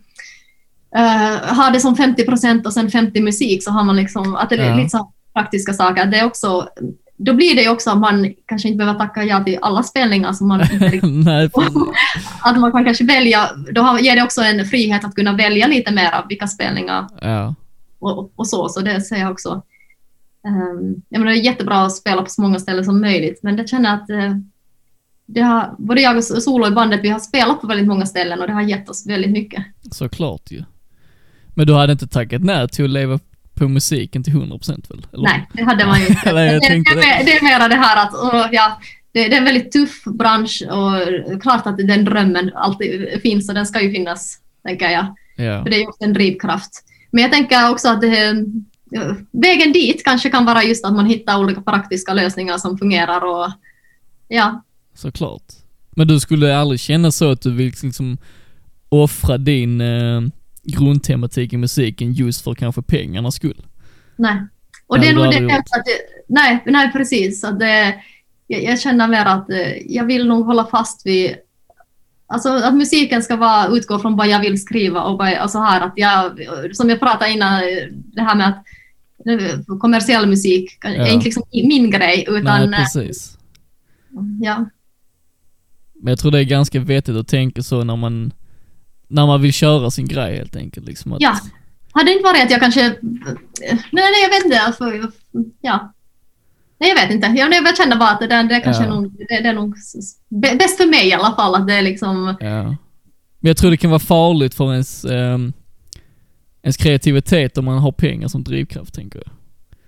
uh, ha det som 50 procent och sen 50 musik så har man liksom, att det är Ja. lite så praktiska saker. Det är också, då blir det ju också att man kanske inte behöver tacka ja till alla spelningar som man Nej, att man kan kanske välja, då har- ger det också en frihet att kunna välja lite mer av vilka spelningar Ja. och, och så, så det ser jag också. Um, jag menar, det är jättebra att spela på så många ställen som möjligt, men det känner jag att eh, det har, både jag och Solo i bandet, vi har spelat på väldigt många ställen och det har gett oss väldigt mycket. Såklart ju. Men du hade inte tackat nej till att leva på musiken till 100% väl? Eller? Nej, det hade man ju inte. Nej, jag det, det, det. är- det är mera det här att åh, ja, det, är en väldigt tuff bransch och klart att den drömmen alltid finns och den ska ju finnas, tänker jag. Ja. För det är ju också en drivkraft. Men jag tänker också att det, eh, vägen dit kanske kan vara just att man hittar olika praktiska lösningar som fungerar och ja, Såklart. Men du skulle aldrig känna så att du vill liksom offra din eh, grundtematik i musiken just för kanske pengarnas skull? nej. Och Det är nog det aldrig att nej, nej, precis. Att det, jag, jag känner mer att eh, jag vill nog hålla fast vid Alltså att musiken ska vara, utgå från vad jag vill skriva och vad, alltså här att jag, som jag pratade innan, eh, det här med att eh, kommersiell musik är Ja. inte liksom min grej utan Nej, precis. ja, Men jag tror det är ganska vettigt att tänka så när man, när man vill köra sin grej helt enkelt. Liksom att, Ja. Hade det inte varit att jag kanske... Nej, nej jag vet inte. Alltså, ja. Nej, jag vet inte. Jag, jag känner bara att det, det kanske Ja. är nog, det, det är nog bäst för mig i alla fall. Att det är liksom... Ja. Men jag tror det kan vara farligt för ens, ehm, ens kreativitet om man har pengar som drivkraft, tänker jag.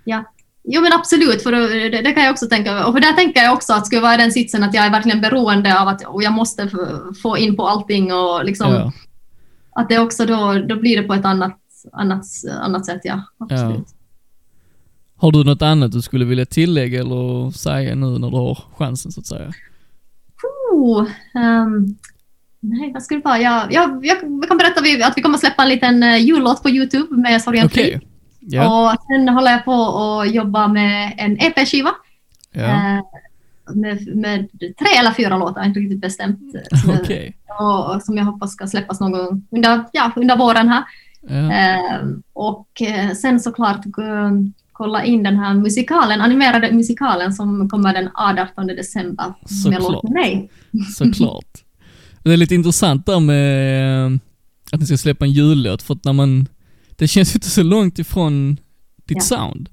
Ja. Jo men absolut, för det, det, kan jag också tänka. Och för där tänker jag också att skulle vara i den sitsen att jag är verkligen beroende av att och jag måste få in på allting och liksom Ja. Att det också då, då blir det på ett annat, annat, annat sätt, ja. Absolut. Har du något annat du skulle vilja tillägga eller säga nu när du har chansen så att säga? Oh, ehm, nej, vad skulle det vara? Jag, jag, jag kan berätta att vi kommer släppa en liten uh, jullåt på Youtube med Sorgen. Fri. Ja. Och sen håller jag på att jobba med en EP-skiva. ja. eh, med, med tre eller fyra låtar, inte riktigt bestämt. eh, Som, Okej. och, och som jag hoppas ska släppas någon gång under, ja, under våren här. Ja. Eh, och sen såklart kolla in den här musikalen, animerade musikalen som kommer den 18 december med Såklart. låt med mig. Såklart. Det är lite intressant där med eh, att ni ska släppa en jullåt, för att när man, det känns ju inte så långt ifrån ditt Ja. sound.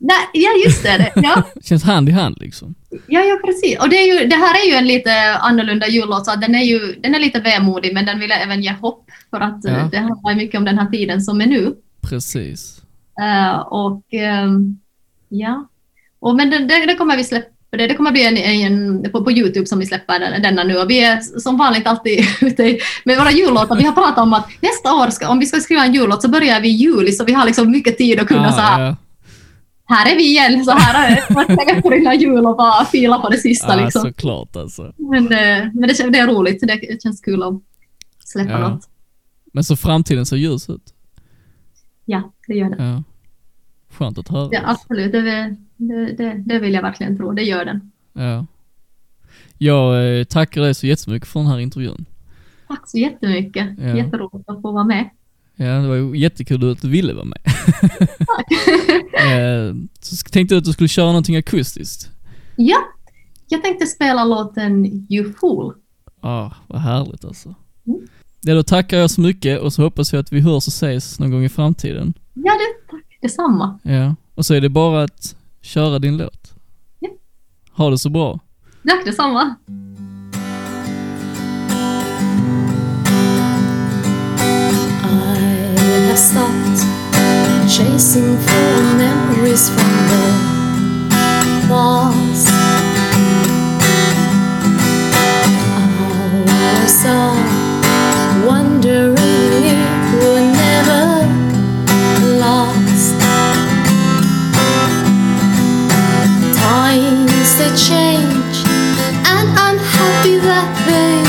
Nej, ja, just det. Ja, känns hand i hand liksom. ja, ja precis. Och det, ju, det här är ju en lite annorlunda jullåt, så den är ju den är lite vemodig, men den vill även ge hopp, för att eh, Ja. det handlar mycket om den här tiden som är nu. Precis. Eh, och ehm, ja, och, men det, det, det kommer vi släppa. Det, det kommer bli en, en, på, på Youtube som vi släpper den, denna nu och vi är som vanligt alltid ute i- med våra jullåtar. Vi har pratat om att nästa år, ska, om vi ska skriva en jullåt så börjar vi i juli så vi har liksom mycket tid att kunna Ja, så här, ja. Här är vi igen, så här är det några veckor innan jul och bara fila på det sista Ja, liksom. såklart alltså. Men, eh, men det, det är roligt, det känns kul att släppa Ja. något. Men så framtiden ser ljus ut. Ja, det gör det. Ja. Skönt att höra. Ja, absolut, det, vill- det, det, det vill jag verkligen tro, det gör den. Ja. Jag eh, tackar dig så jättemycket för den här intervjun. Tack så jättemycket. Ja. Jätteroligt att få vara med. Ja, det var ju jättekul att du ville vara med. Eh, så tänkte jag att du skulle köra någonting akustiskt. Ja, jag tänkte spela låten You Fool. Ja, ah, vad härligt alltså. Mm. Ja, då tackar jag så mycket och så hoppas jag att vi hörs och ses någon gång i framtiden. Ja du, tack detsamma. Ja, och så är det bara att köra din låt. Ja. Ha det så bra. Tack detsamma. Stopped chasing for memories from the past. I was all wondering if we're never lost. Times they change, and I'm happy that they